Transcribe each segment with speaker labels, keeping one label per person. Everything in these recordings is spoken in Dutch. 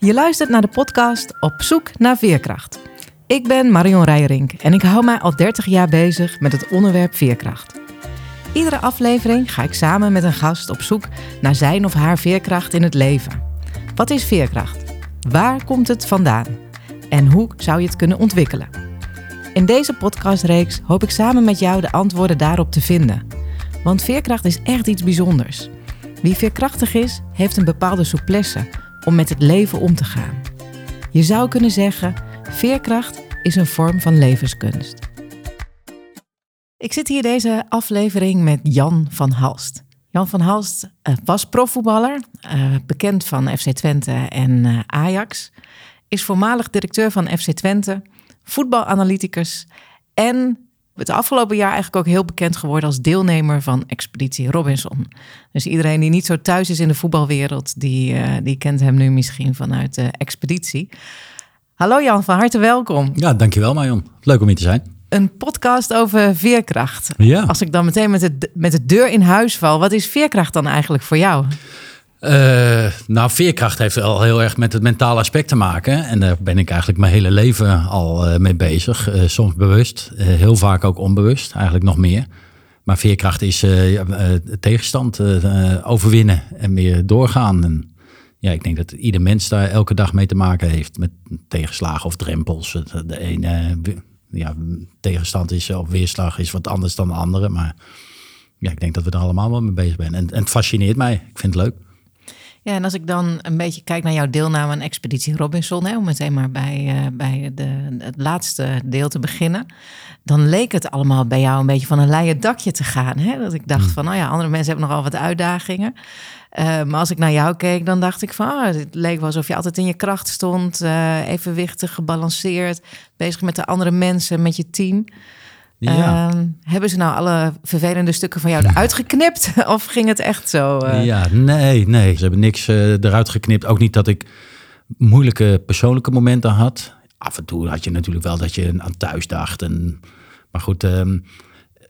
Speaker 1: Je luistert naar de podcast Op zoek naar veerkracht. Ik ben Marion Rijrink en ik hou mij al 30 jaar bezig met het onderwerp veerkracht. Iedere aflevering ga ik samen met een gast op zoek naar zijn of haar veerkracht in het leven. Wat is veerkracht? Waar komt het vandaan? En hoe zou je het kunnen ontwikkelen? In deze podcastreeks hoop ik samen met jou de antwoorden daarop te vinden. Want veerkracht is echt iets bijzonders. Wie veerkrachtig is, heeft een bepaalde souplesse om met het leven om te gaan. Je zou kunnen zeggen, veerkracht is een vorm van levenskunst. Ik zit hier deze aflevering met Jan van Halst. Jan van Halst uh, was profvoetballer, uh, bekend van FC Twente en uh, Ajax. Is voormalig directeur van FC Twente, voetbalanalyticus en het afgelopen jaar eigenlijk ook heel bekend geworden als deelnemer van Expeditie Robinson. Dus iedereen die niet zo thuis is in de voetbalwereld, die, uh, die kent hem nu misschien vanuit de Expeditie. Hallo Jan, van harte welkom.
Speaker 2: Ja, dankjewel Marion. Leuk om hier te zijn.
Speaker 1: Een podcast over veerkracht.
Speaker 2: Ja.
Speaker 1: Als ik dan meteen met de, met de deur in huis val, wat is veerkracht dan eigenlijk voor jou?
Speaker 2: Uh, nou, veerkracht heeft wel heel erg met het mentale aspect te maken. En daar ben ik eigenlijk mijn hele leven al uh, mee bezig. Uh, soms bewust, heel vaak ook onbewust, eigenlijk nog meer. Maar veerkracht is tegenstand overwinnen en weer doorgaan. En ja, ik denk dat ieder mens daar elke dag mee te maken heeft. Met tegenslagen of drempels. De ene ja, tegenstand is of weerslag is wat anders dan de andere. Maar ja, ik denk dat we er allemaal wel mee bezig zijn. En, en het fascineert mij. Ik vind het leuk.
Speaker 1: Ja, en als ik dan een beetje kijk naar jouw deelname aan Expeditie Robinson, hè, om meteen maar bij, uh, bij de, het laatste deel te beginnen, dan leek het allemaal bij jou een beetje van een leien dakje te gaan. Hè? Dat ik dacht
Speaker 2: Hmm.
Speaker 1: van, nou ja, andere mensen hebben nogal wat uitdagingen. Uh, maar als ik naar jou keek, dan dacht ik van, ah, het leek wel alsof je altijd in je kracht stond, uh, evenwichtig, gebalanceerd, bezig met de andere mensen, met je team.
Speaker 2: Ja.
Speaker 1: Uh, hebben ze nou alle vervelende stukken van jou eruit geknipt? of ging het echt zo? Uh...
Speaker 2: Ja, nee, nee. Ze hebben niks uh, eruit geknipt. Ook niet dat ik moeilijke persoonlijke momenten had. Af en toe had je natuurlijk wel dat je aan thuis dacht. En, maar goed, um,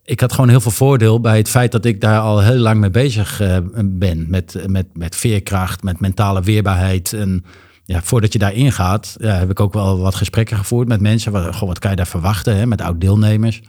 Speaker 2: ik had gewoon heel veel voordeel bij het feit dat ik daar al heel lang mee bezig uh, ben. Met, met, met veerkracht, met mentale weerbaarheid. En ja, voordat je daarin gaat, heb ik ook wel wat gesprekken gevoerd met mensen. Wat, kan je daar verwachten hè, met oud-deelnemers?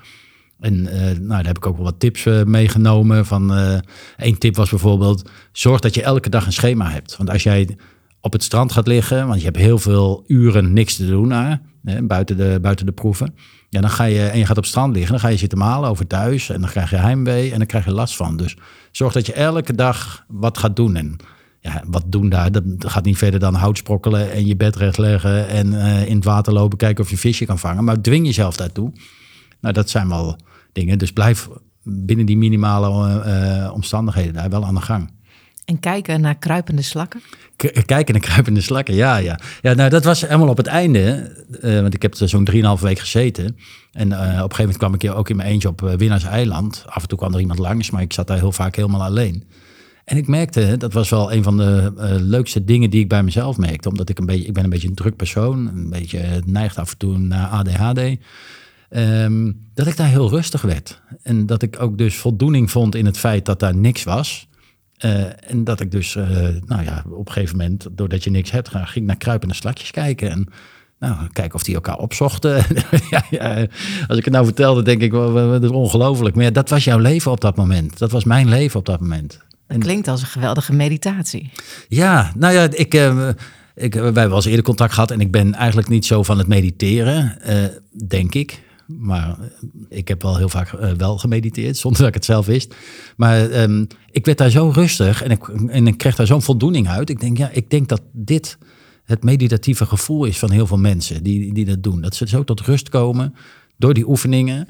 Speaker 2: En uh, nou, daar heb ik ook wel wat tips uh, meegenomen. Van, uh, één tip was bijvoorbeeld, zorg dat je elke dag een schema hebt. Want als jij op het strand gaat liggen, want je hebt heel veel uren niks te doen hè, buiten, de, buiten de proeven. Ja, dan ga je, en je gaat op het strand liggen, dan ga je zitten malen over thuis. En dan krijg je heimwee en dan krijg je last van. Dus zorg dat je elke dag wat gaat doen. En ja, wat doen daar? Dat gaat niet verder dan hout sprokkelen en je bed recht leggen en uh, in het water lopen, kijken of je visje kan vangen. Maar dwing jezelf daartoe. Nou, dat zijn wel dingen. Dus blijf binnen die minimale uh, omstandigheden daar wel aan de gang.
Speaker 1: En kijken naar kruipende slakken?
Speaker 2: K kijken naar kruipende slakken, ja, ja. Ja, nou, dat was helemaal op het einde. Uh, want ik heb er zo'n drieënhalve week gezeten. En uh, op een gegeven moment kwam ik ook in mijn eentje op Winnaars Eiland. Af en toe kwam er iemand langs, maar ik zat daar heel vaak helemaal alleen. En ik merkte, dat was wel een van de uh, leukste dingen die ik bij mezelf merkte. Omdat ik een beetje, ik ben een beetje een druk persoon. Een beetje neigt af en toe naar ADHD. Um, dat ik daar heel rustig werd. En dat ik ook dus voldoening vond in het feit dat daar niks was. Uh, en dat ik dus, nou ja, op een gegeven moment, doordat je niks hebt, ging ik naar kruipende slakjes kijken. En nou, kijken of die elkaar opzochten. ja, als ik het nou vertelde, denk ik, dat is ongelooflijk. Maar dat was jouw leven op dat moment. Dat was mijn leven op dat moment.
Speaker 1: Dat klinkt als een geweldige meditatie.
Speaker 2: Ja, nou ja, ik, uh, ik, wij hebben wel eens eerder contact gehad en ik ben eigenlijk niet zo van het mediteren, denk ik. Maar ik heb wel heel vaak uh, wel gemediteerd, zonder dat ik het zelf wist. Maar um, ik werd daar zo rustig en ik, en ik kreeg daar zo'n voldoening uit. Ik denk, ja, ik denk dat dit het meditatieve gevoel is van heel veel mensen die, die dat doen. Dat ze zo tot rust komen door die oefeningen.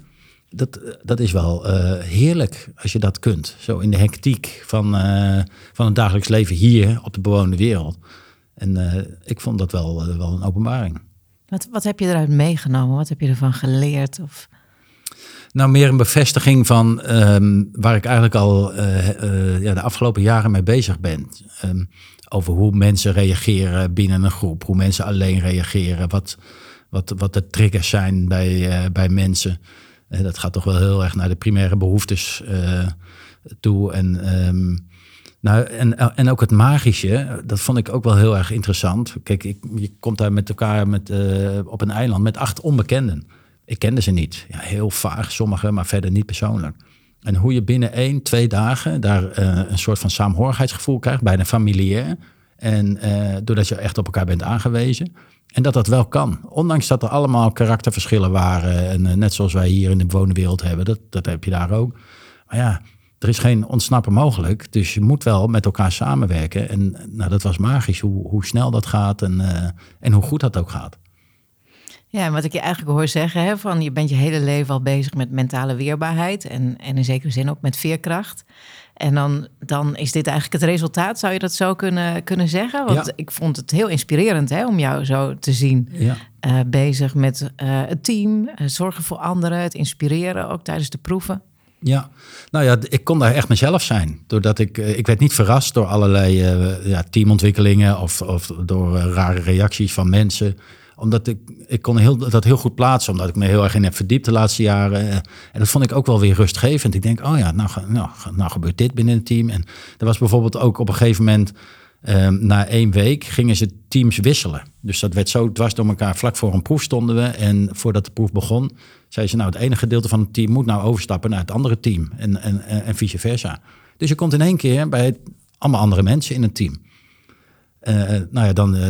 Speaker 2: Dat, dat is wel uh, heerlijk als je dat kunt. Zo in de hectiek van, uh, van het dagelijks leven hier op de bewoonde wereld. En uh, ik vond dat wel, wel een openbaring.
Speaker 1: Wat, wat heb je eruit meegenomen? Wat heb je ervan geleerd? Of...
Speaker 2: Nou, meer een bevestiging van um, waar ik eigenlijk al ja, de afgelopen jaren mee bezig ben. Um, over hoe mensen reageren binnen een groep, hoe mensen alleen reageren, wat, wat, wat de triggers zijn bij, bij mensen. Dat gaat toch wel heel erg naar de primaire behoeftes toe. En um, Nou, en, en ook het magische, dat vond ik ook wel heel erg interessant. Kijk, ik, je komt daar met elkaar met, uh, op een eiland met acht onbekenden. Ik kende ze niet. Ja, heel vaag, sommige, maar verder niet persoonlijk. En hoe je binnen één, twee dagen daar een soort van saamhorigheidsgevoel krijgt, bijna familiair. En doordat je echt op elkaar bent aangewezen. En dat dat wel kan. Ondanks dat er allemaal karakterverschillen waren. En uh, net zoals wij hier in de wonenwereld hebben, dat, dat heb je daar ook. Maar ja, er is geen ontsnappen mogelijk. Dus je moet wel met elkaar samenwerken. En nou, dat was magisch hoe, hoe snel dat gaat en, uh, en hoe goed dat ook gaat.
Speaker 1: Ja, en wat ik je eigenlijk hoor zeggen, hè, van je bent je hele leven al bezig met mentale weerbaarheid en, en in zekere zin ook met veerkracht. En dan, dan is dit eigenlijk het resultaat, zou je dat zo kunnen, kunnen zeggen? Want ja. ik vond het heel inspirerend hè, om jou zo te zien.
Speaker 2: Ja.
Speaker 1: Uh, bezig met uh, het team, uh, zorgen voor anderen, het inspireren, ook tijdens de proeven.
Speaker 2: Ja, nou ja, ik kon daar echt mezelf zijn. Doordat ik, ik werd niet verrast door allerlei ja, teamontwikkelingen of, of door rare reacties van mensen omdat ik, ik kon heel, dat heel goed plaatsen, omdat ik me heel erg in heb verdiept de laatste jaren. En dat vond ik ook wel weer rustgevend. Ik denk, oh ja, nou, nou, nou gebeurt dit binnen het team. En er was bijvoorbeeld ook op een gegeven moment, um, na één week, gingen ze teams wisselen. Dus dat werd zo dwars door elkaar. Vlak voor een proef stonden we. En voordat de proef begon, zei ze, nou, het ene gedeelte van het team moet nou overstappen naar het andere team. En, en, en vice versa. Dus je komt in één keer bij allemaal andere mensen in het team. Uh, nou ja, dan, uh,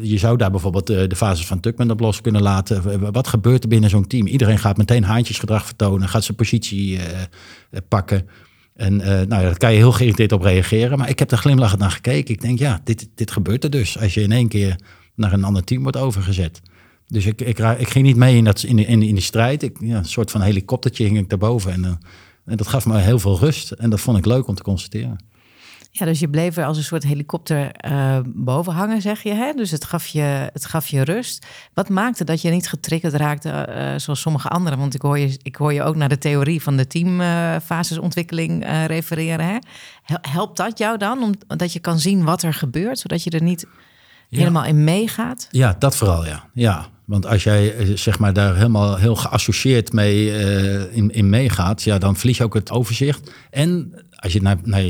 Speaker 2: je zou daar bijvoorbeeld uh, de fases van Tuckman op los kunnen laten. Wat gebeurt er binnen zo'n team? Iedereen gaat meteen haantjesgedrag vertonen, gaat zijn positie pakken. En nou ja, daar kan je heel geïrriteerd op reageren. Maar ik heb er glimlachend naar gekeken. Ik denk, ja, dit, dit gebeurt er dus. Als je in één keer naar een ander team wordt overgezet. Dus ik, ik, ik ging niet mee in, dat, in, in, in die strijd. Ik, een soort van helikoptertje hing ik daarboven. En, en dat gaf me heel veel rust. En dat vond ik leuk om te constateren.
Speaker 1: Ja, dus je bleef er als een soort helikopter uh, boven hangen, zeg je. Hè? Dus het gaf je, het gaf je rust. Wat maakte dat je niet getriggerd raakte uh, zoals sommige anderen? Want ik hoor, je, ik hoor je ook naar de theorie van de teamfasesontwikkeling uh, refereren. Hè? Helpt dat jou dan, omdat je kan zien wat er gebeurt, zodat je er niet ja. helemaal in meegaat?
Speaker 2: Ja, dat vooral, ja. ja. Want als jij zeg maar, daar helemaal heel geassocieerd mee in, in meegaat, ja, dan verlies je ook het overzicht. En als je naar, naar,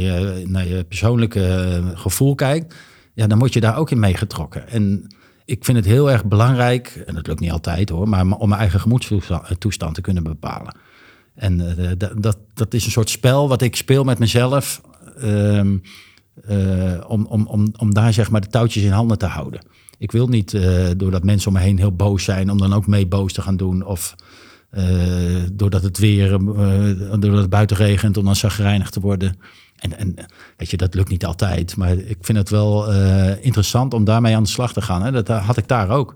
Speaker 2: je, persoonlijke eh, gevoel kijkt, ja, dan word je daar ook in meegetrokken. En ik vind het heel erg belangrijk, en dat lukt niet altijd hoor, maar om mijn eigen gemoedstoestand te kunnen bepalen. En uh, dat, dat is een soort spel wat ik speel met mezelf. Uh, om, om, om, om daar zeg maar de touwtjes in handen te houden. Ik wil niet, doordat mensen om me heen heel boos zijn, om dan ook mee boos te gaan doen. Of doordat het weer, uh, doordat het buiten regent, om dan zagrijnig te worden. En, en weet je, dat lukt niet altijd. Maar ik vind het wel uh, interessant om daarmee aan de slag te gaan. Hè. Dat had ik daar ook.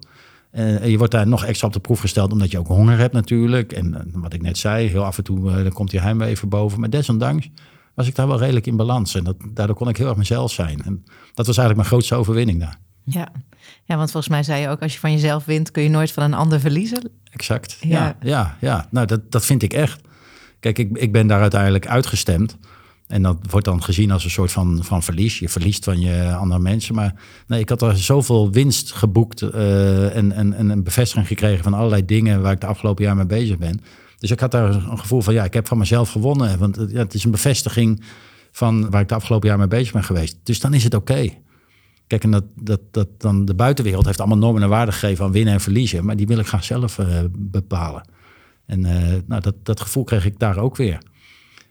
Speaker 2: je wordt daar nog extra op de proef gesteld, omdat je ook honger hebt natuurlijk. En wat ik net zei, heel af en toe dan komt die heimwee even boven. Maar desondanks was ik daar wel redelijk in balans. En dat, daardoor kon ik heel erg mezelf zijn. En dat was eigenlijk mijn grootste overwinning daar.
Speaker 1: Ja. Ja, want volgens mij zei je ook, als je van jezelf wint, kun je nooit van een ander verliezen.
Speaker 2: Exact, ja, ja, ja. ja. Nou, dat, dat vind ik echt. Kijk, ik, ik ben daar uiteindelijk uitgestemd. En dat wordt dan gezien als een soort van, van verlies. Je verliest van je andere mensen. Maar nee, ik had er zoveel winst geboekt uh, en, en, en een bevestiging gekregen van allerlei dingen waar ik de afgelopen jaar mee bezig ben. Dus ik had daar een gevoel van, ja, ik heb van mezelf gewonnen. Want ja, het is een bevestiging van waar ik de afgelopen jaar mee bezig ben geweest. Dus dan is het oké. Okay. Kijk, en dat, dat, dat dan de buitenwereld heeft allemaal normen en waarden gegeven aan winnen en verliezen. Maar die wil ik graag zelf uh, bepalen. En uh, nou, dat, dat gevoel kreeg ik daar ook weer.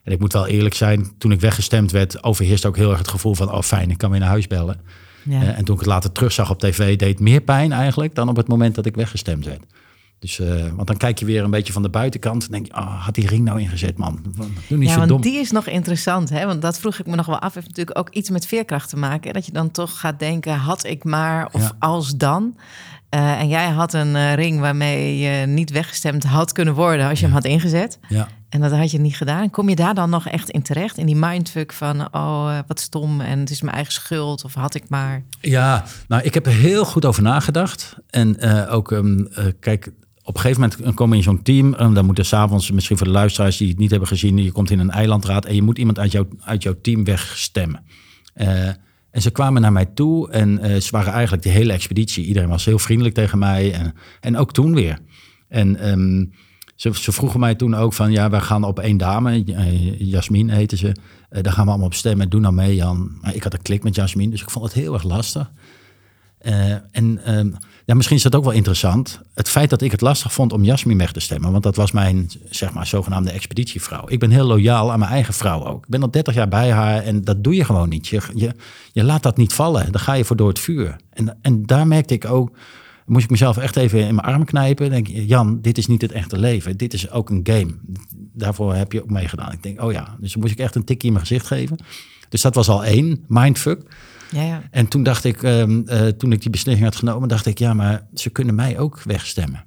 Speaker 2: En ik moet wel eerlijk zijn, toen ik weggestemd werd, overheerste ook heel erg het gevoel van, oh fijn, ik kan weer naar huis bellen. Ja. Uh, en toen ik het later terugzag op tv, deed het meer pijn eigenlijk dan op het moment dat ik weggestemd werd. Dus, uh, want dan kijk je weer een beetje van de buitenkant en denk je, oh, had die ring nou ingezet, man?
Speaker 1: Doe niet ja, zo want dom. die is nog interessant, hè? Want dat vroeg ik me nog wel af. Heeft natuurlijk ook iets met veerkracht te maken. Dat je dan toch gaat denken, had ik maar of ja. als dan. Uh, en jij had een uh, ring waarmee je niet weggestemd had kunnen worden als je ja. hem had ingezet.
Speaker 2: Ja.
Speaker 1: En dat had je niet gedaan. Kom je daar dan nog echt in terecht? In die mindfuck van, oh, wat stom en het is mijn eigen schuld of had ik maar...
Speaker 2: Ja, nou, ik heb er heel goed over nagedacht. En ook, um, kijk, op een gegeven moment kom je in zo'n team. En dan moeten s'avonds, misschien voor de luisteraars die het niet hebben gezien, je komt in een eilandraad en je moet iemand uit, jou, uit jouw team wegstemmen. Uh, en ze kwamen naar mij toe en uh, ze waren eigenlijk de hele expeditie. Iedereen was heel vriendelijk tegen mij en, en ook toen weer. En um, ze, ze, vroegen mij toen ook van, ja, we gaan op één dame, uh, Jasmin heette ze. Daar gaan we allemaal op stemmen. Doe nou mee, Jan. Maar ik had een klik met Jasmin, dus ik vond het heel erg lastig. En uh, ja, misschien is dat ook wel interessant. Het feit dat ik het lastig vond om Jasmin weg te stemmen. Want dat was mijn, zeg maar, zogenaamde expeditievrouw. Ik ben heel loyaal aan mijn eigen vrouw ook. Ik ben al 30 jaar bij haar en dat doe je gewoon niet. Je, je, je laat dat niet vallen. Dan ga je voor door het vuur. En, en daar merkte ik ook moest ik mezelf echt even in mijn arm knijpen. Denk Jan, dit is niet het echte leven. Dit is ook een game. Daarvoor heb je ook meegedaan. Ik denk, oh ja, dus dan moest ik echt een tikje in mijn gezicht geven. Dus dat was al één mindfuck. Ja, ja. En toen dacht ik, ehm, eh, toen ik die beslissing had genomen, dacht ik, ja, maar ze kunnen mij ook wegstemmen.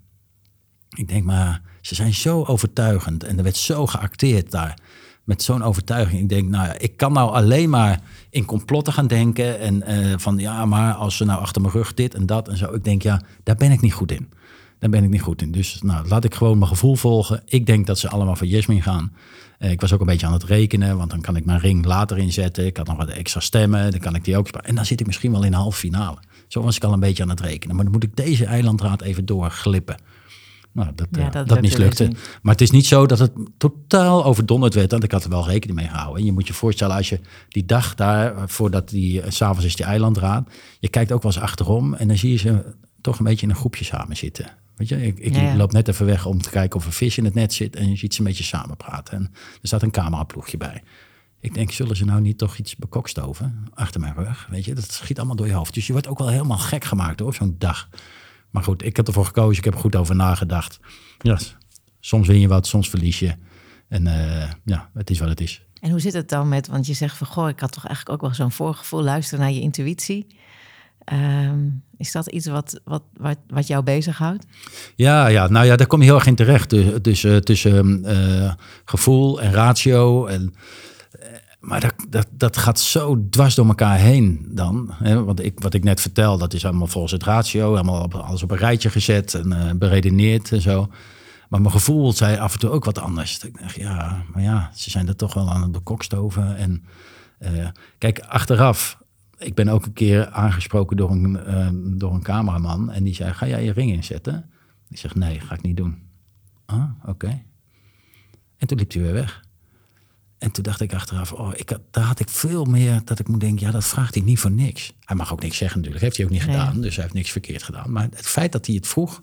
Speaker 2: Ik denk, maar ze zijn zo overtuigend en er werd zo geacteerd daar met zo'n overtuiging. Ik denk, nou ja, ik kan nou alleen maar in complotten gaan denken. En uh, van ja, maar als ze nou achter mijn rug dit en dat en zo. Ik denk, ja, daar ben ik niet goed in. Daar ben ik niet goed in. Dus nou, laat ik gewoon mijn gevoel volgen. Ik denk dat ze allemaal voor Jasmin gaan. Uh, ik was ook een beetje aan het rekenen, want dan kan ik mijn ring later inzetten. Ik had nog wat extra stemmen, dan kan ik die ook sparen. En dan zit ik misschien wel in de halve finale. Zo was ik al een beetje aan het rekenen. Maar dan moet ik deze eilandraad even doorglippen. Nou, dat, ja, dat, dat mislukte. Maar het is niet zo dat het totaal overdonderd werd. Want ik had er wel rekening mee gehouden. En je moet je voorstellen, als je die dag daar, eh, voordat die, s'avonds is die eilandraad. Je kijkt ook wel eens achterom en dan zie je ze toch een beetje in een groepje samen zitten. Weet je, ik, ik loop net even weg om te kijken of een vis in het net zit. En je ziet ze een beetje samen praten. En er staat een cameraploegje bij. Ik denk, zullen ze nou niet toch iets bekokstoven achter mijn rug? Weet je, dat schiet allemaal door je hoofd. Dus je wordt ook wel helemaal gek gemaakt hoor, zo'n dag. Maar goed, ik heb ervoor gekozen. Ik heb er goed over nagedacht. Ja, soms win je wat, soms verlies je. En uh, ja, het is wat het is.
Speaker 1: En hoe zit het dan met, want je zegt van goh, ik had toch eigenlijk ook wel zo'n voorgevoel, luisteren naar je intuïtie. Um, is dat iets wat, wat, wat, wat jou bezighoudt?
Speaker 2: Ja, ja, nou ja, daar kom je heel erg in terecht. Dus, uh, tussen uh, gevoel en ratio. En maar dat, dat, dat gaat zo dwars door elkaar heen dan. Hè? Want ik, wat ik net vertel, dat is allemaal volgens het ratio. Allemaal op, alles op een rijtje gezet en beredeneerd en zo. Maar mijn gevoel zei af en toe ook wat anders. Ik dacht, ja, maar ja, ze zijn er toch wel aan het bekokstoven. En kijk, achteraf, ik ben ook een keer aangesproken door een, uh, door een cameraman. En die zei, ga jij je ring inzetten? Ik zeg, nee, ga ik niet doen. Ah, oké. En toen liep hij weer weg. En toen dacht ik achteraf, oh, ik had, daar had ik veel meer dat ik moet denken, ja, dat vraagt hij niet voor niks. Hij mag ook niks zeggen natuurlijk, heeft hij ook niet gedaan, dus hij heeft niks verkeerd gedaan. Maar het feit dat hij het vroeg,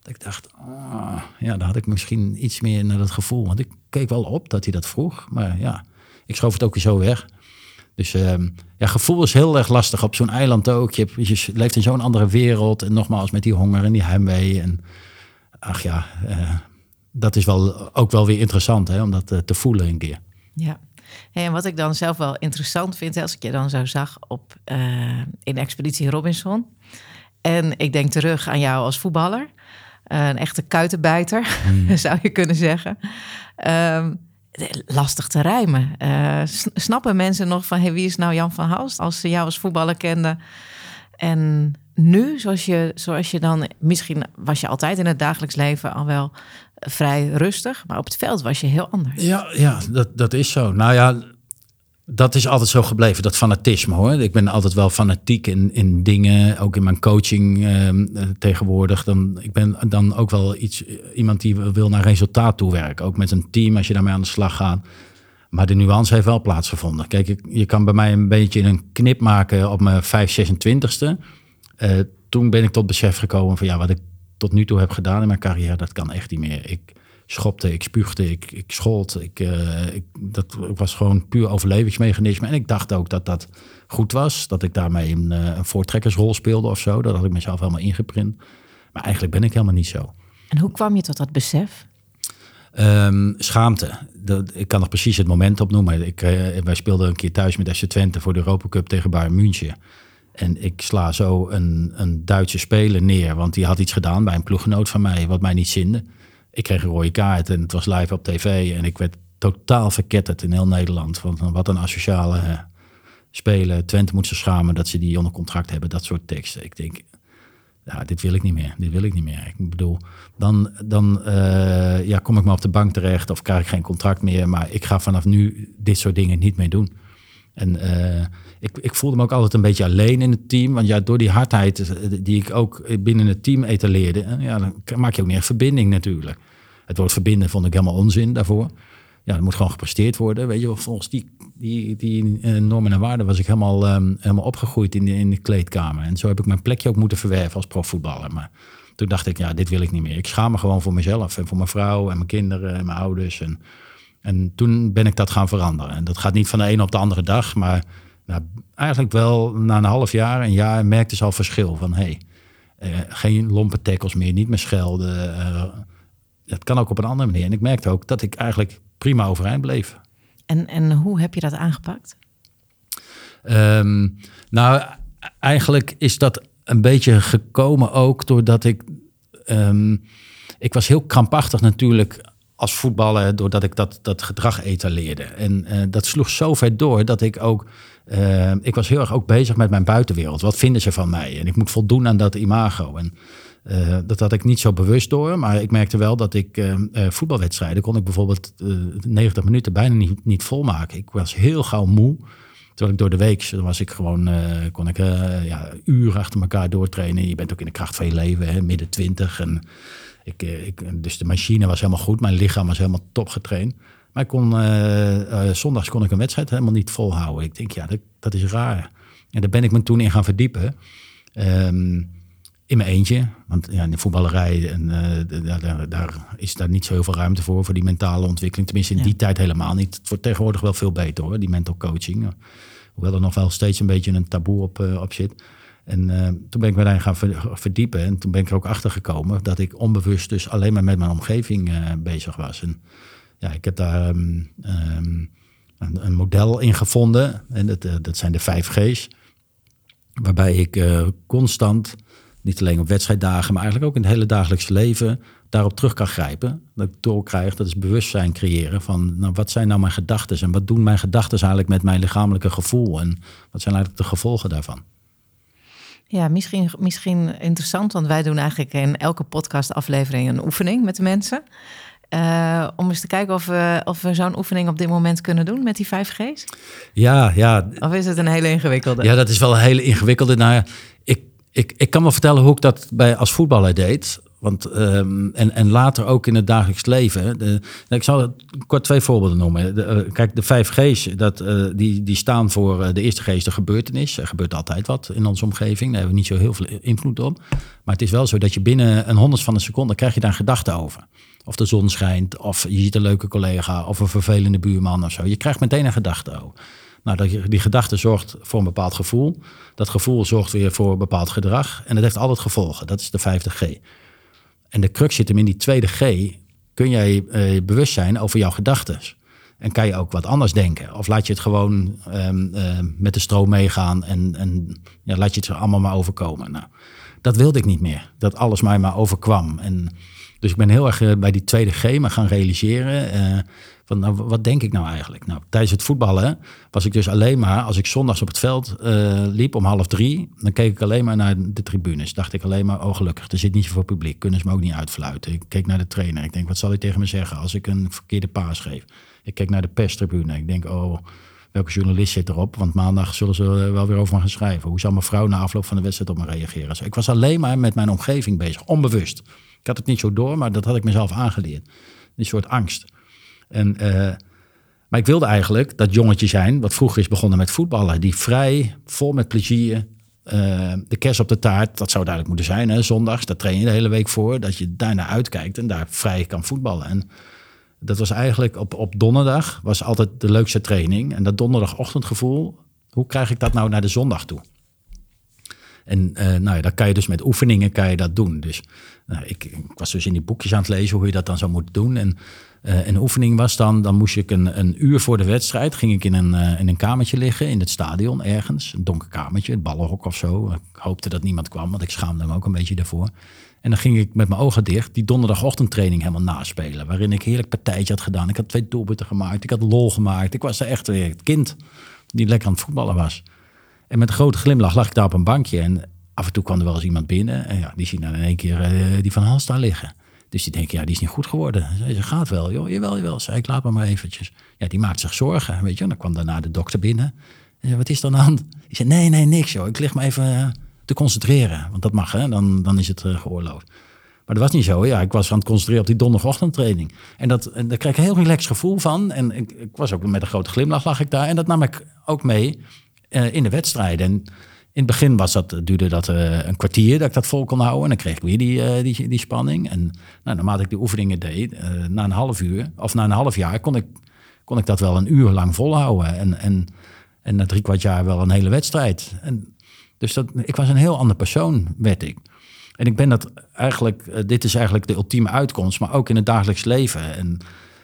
Speaker 2: dat ik dacht, oh, ja, daar had ik misschien iets meer naar dat gevoel. Want ik keek wel op dat hij dat vroeg, maar ja, ik schoof het ook weer zo weg. Dus uh, ja, gevoel is heel erg lastig op zo'n eiland ook. Je, je leeft in zo'n andere wereld en nogmaals met die honger en die heimwee. En ach ja, uh, dat is wel, ook wel weer interessant hè, om dat uh, te voelen een keer.
Speaker 1: Ja. en wat ik dan zelf wel interessant vind, als ik je dan zo zag op, uh, in Expeditie Robinson. En ik denk terug aan jou als voetballer. Een echte kuitenbijter, hmm. zou je kunnen zeggen. Uh, lastig te rijmen. Uh, snappen mensen nog van hey, wie is nou Jan van Halst als ze jou als voetballer kenden? En nu, zoals je, zoals je dan, misschien was je altijd in het dagelijks leven al wel vrij rustig, maar op het veld was je heel anders.
Speaker 2: Ja, ja dat, dat is zo. Nou ja, dat is altijd zo gebleven, dat fanatisme hoor. Ik ben altijd wel fanatiek in, in dingen, ook in mijn coaching ehm, eh, tegenwoordig. Dan, ik ben dan ook wel iets, iemand die wil naar resultaat toewerken. Ook met een team als je daarmee aan de slag gaat. Maar de nuance heeft wel plaatsgevonden. Kijk, je kan bij mij een beetje een knip maken op mijn 5, 26e. Uh, toen ben ik tot besef gekomen van ja, wat ik tot nu toe heb gedaan in mijn carrière, dat kan echt niet meer. Ik schopte, ik spuugde, ik, ik schold. Ik, uh, ik, dat was gewoon puur overlevingsmechanisme. En ik dacht ook dat dat goed was. Dat ik daarmee een, uh, een voortrekkersrol speelde of zo. Dat had ik mezelf helemaal ingeprint. Maar eigenlijk ben ik helemaal niet zo.
Speaker 1: En hoe kwam je tot dat besef?
Speaker 2: Um, schaamte. Dat, ik kan nog precies het moment opnoemen. Ik, uh, wij speelden een keer thuis met FC Twente voor de Europa Cup tegen Bayern München. En ik sla zo een, een Duitse speler neer, want die had iets gedaan bij een ploeggenoot van mij, wat mij niet zinde. Ik kreeg een rode kaart en het was live op tv en ik werd totaal verketterd in heel Nederland. Want wat een asociale speler. Twente moet ze schamen dat ze die onder contract hebben, dat soort teksten. Ik denk, ja, dit wil ik niet meer. Dit wil ik niet meer. Ik bedoel, dan, dan uh, ja, kom ik maar op de bank terecht of krijg ik geen contract meer. Maar ik ga vanaf nu dit soort dingen niet meer doen. En uh, ik, ik voelde me ook altijd een beetje alleen in het team. Want ja, door die hardheid eh, die ik ook binnen het team etaleerde, ja, dan maak je ook meer verbinding natuurlijk. Het woord verbinden vond ik helemaal onzin daarvoor. ja, dat moet gewoon gepresteerd worden. Weet je, volgens die, die, die normen en waarden was ik helemaal, um, helemaal opgegroeid in de, in de kleedkamer. En zo heb ik mijn plekje ook moeten verwerven als profvoetballer. Maar toen dacht ik, ja, dit wil ik niet meer. Ik schaam me gewoon voor mezelf en voor mijn vrouw en mijn kinderen en mijn ouders. En, en toen ben ik dat gaan veranderen. En dat gaat niet van de ene op de andere dag, maar nou, eigenlijk wel na een half jaar, een jaar, merkte ze al verschil. Van hé, hey, uh, geen lompe tackles meer, niet meer schelden. Uh, het kan ook op een andere manier. En ik merkte ook dat ik eigenlijk prima overeind bleef.
Speaker 1: En, en hoe heb je dat aangepakt?
Speaker 2: Um, nou, eigenlijk is dat een beetje gekomen ook doordat ik... Um, ik was heel krampachtig natuurlijk als voetballer... doordat ik dat, dat gedrag etaleerde. En uh, dat sloeg zo ver door dat ik ook... Uh, ik was heel erg ook bezig met mijn buitenwereld. Wat vinden ze van mij? En ik moet voldoen aan dat imago. En uh, dat had ik niet zo bewust door, maar ik merkte wel dat ik uh, uh, voetbalwedstrijden kon ik bijvoorbeeld 90 minuten bijna niet, niet volmaken. Ik was heel gauw moe. Terwijl ik door de week, was ik gewoon, kon ik ja, uren achter elkaar doortrainen. Je bent ook in de kracht van je leven, hè, midden twintig. En ik, ik, dus de machine was helemaal goed, mijn lichaam was helemaal top getraind. Maar ik kon, zondags kon ik een wedstrijd helemaal niet volhouden. Ik denk, ja, dat, dat is raar. En daar ben ik me toen in gaan verdiepen. Um, in mijn eentje. Want ja, in de voetballerij en, uh, daar, daar, is daar niet zo heel veel ruimte voor, voor die mentale ontwikkeling. Tenminste, in die tijd helemaal niet. Het wordt tegenwoordig wel veel beter hoor, die mental coaching. Hoewel er nog wel steeds een beetje een taboe op, uh, op zit. En uh, toen ben ik me daarin gaan verdiepen. En toen ben ik er ook achter gekomen dat ik onbewust dus alleen maar met mijn omgeving bezig was. En ja, ik heb daar um, um, een, een, model in gevonden. En dat, dat zijn de 5 G's. Waarbij ik constant niet alleen op wedstrijddagen, maar eigenlijk ook in het hele dagelijkse leven daarop terug kan grijpen. Dat ik doorkrijg, dat is bewustzijn creëren van nou, wat zijn nou mijn gedachten en wat doen mijn gedachten eigenlijk met mijn lichamelijke gevoel en wat zijn eigenlijk de gevolgen daarvan.
Speaker 1: Ja, misschien, misschien interessant, want wij doen eigenlijk in elke podcastaflevering een oefening met de mensen. Uh, om eens te kijken of we, of we zo'n oefening op dit moment kunnen doen met die 5G's.
Speaker 2: Ja, ja.
Speaker 1: Of is het een hele ingewikkelde?
Speaker 2: Ja, dat is wel een hele ingewikkelde. Nou, ik, ik, kan wel vertellen hoe ik dat bij, als voetballer deed. Want, um, en, en later ook in het dagelijks leven. De, ik zal kort twee voorbeelden noemen. De, uh, kijk, de vijf G's, dat, uh, die, die staan voor uh, de eerste G is de gebeurtenis. Er gebeurt altijd wat in onze omgeving. Daar hebben we niet zo heel veel invloed op. Maar het is wel zo dat je binnen een honderd van een seconde krijg je daar een gedachte over. Of de zon schijnt, of je ziet een leuke collega, of een vervelende buurman of zo. Je krijgt meteen een gedachte over. Nou, die, gedachte zorgt voor een bepaald gevoel. Dat gevoel zorgt weer voor een bepaald gedrag. En dat heeft altijd gevolgen. Dat is de vijfde G. En de crux zit hem in die tweede G. Kun jij eh, bewust zijn over jouw gedachten? En kan je ook wat anders denken? Of laat je het gewoon um, uh, met de stroom meegaan en, en ja, laat je het er allemaal maar overkomen? Nou, dat wilde ik niet meer. Dat alles mij maar overkwam. En dus ik ben heel erg uh, bij die tweede G maar gaan realiseren. Uh, van, nou, wat denk ik nou eigenlijk? Nou, tijdens het voetballen was ik dus alleen maar, als ik zondags op het veld uh, liep om half drie, dan keek ik alleen maar naar de tribunes. Dacht ik alleen maar, oh gelukkig, er zit niet zoveel publiek, kunnen ze me ook niet uitfluiten. Ik keek naar de trainer, ik denk, wat zal hij tegen me zeggen als ik een verkeerde paas geef? Ik keek naar de perstribune, ik denk, oh, welke journalist zit erop? Want maandag zullen ze wel weer over gaan schrijven. Hoe zal mijn vrouw na afloop van de wedstrijd op me reageren? Dus ik was alleen maar met mijn omgeving bezig, onbewust. Ik had het niet zo door, maar dat had ik mezelf aangeleerd. Een soort angst. En, uh, maar ik wilde eigenlijk dat jongetje zijn, wat vroeger is begonnen met voetballen, die vrij, vol met plezier, uh, de kerst op de taart, dat zou duidelijk moeten zijn, hè, zondags, daar train je de hele week voor, dat je daarnaar uitkijkt en daar vrij kan voetballen. En dat was eigenlijk op, op donderdag, was altijd de leukste training. En dat donderdagochtendgevoel, hoe krijg ik dat nou naar de zondag toe? En uh, nou ja, dan kan je dus met oefeningen kan je dat doen. Dus nou, ik, ik, was dus in die boekjes aan het lezen hoe je dat dan zou moeten doen. En uh, een oefening was dan, dan moest ik een, een uur voor de wedstrijd, ging ik in een, uh, in een kamertje liggen in het stadion ergens. Een donker kamertje, het ballenhok of zo. Ik hoopte dat niemand kwam, want ik schaamde me ook een beetje daarvoor. En dan ging ik met mijn ogen dicht die donderdagochtendtraining helemaal naspelen. Waarin ik heerlijk partijtje had gedaan. Ik had twee doelpunten gemaakt, ik had lol gemaakt. Ik was er echt weer het kind die lekker aan het voetballen was. En met een grote glimlach lag ik daar op een bankje. En af en toe kwam er wel eens iemand binnen. En ja, die zien dan in één keer uh, die van Hans staan liggen. Dus die denken, ja, die is niet goed geworden. Ze gaat wel, joh, jawel, jawel. Zei ik, laat me maar eventjes. Ja, die maakt zich zorgen, weet je. En dan kwam daarna de dokter binnen. En zei, wat is er aan de hand? Zei, nee, nee, niks, joh. Ik lig me even te concentreren. Want dat mag, hè. Dan, dan is het uh, geoorloofd. Maar dat was niet zo. Ja, ik was aan het concentreren op die donderdagochtendtraining. En, dat, en daar kreeg ik een heel relaxed gevoel van. En ik, ik, was ook met een grote glimlach lag ik daar. En dat nam ik ook mee uh, in de wedstrijden. En in het begin was dat, duurde dat uh, een kwartier dat ik dat vol kon houden. En dan kreeg ik weer die, uh, die, die spanning. En nou, naarmate ik de oefeningen deed, na een half uur of na een half jaar kon ik, kon ik dat wel een uur lang volhouden. En, en, en na drie kwart jaar wel een hele wedstrijd. En, dus dat, ik was een heel ander persoon, werd ik. En ik ben dat eigenlijk, dit is eigenlijk de ultieme uitkomst, maar ook in het dagelijks leven. En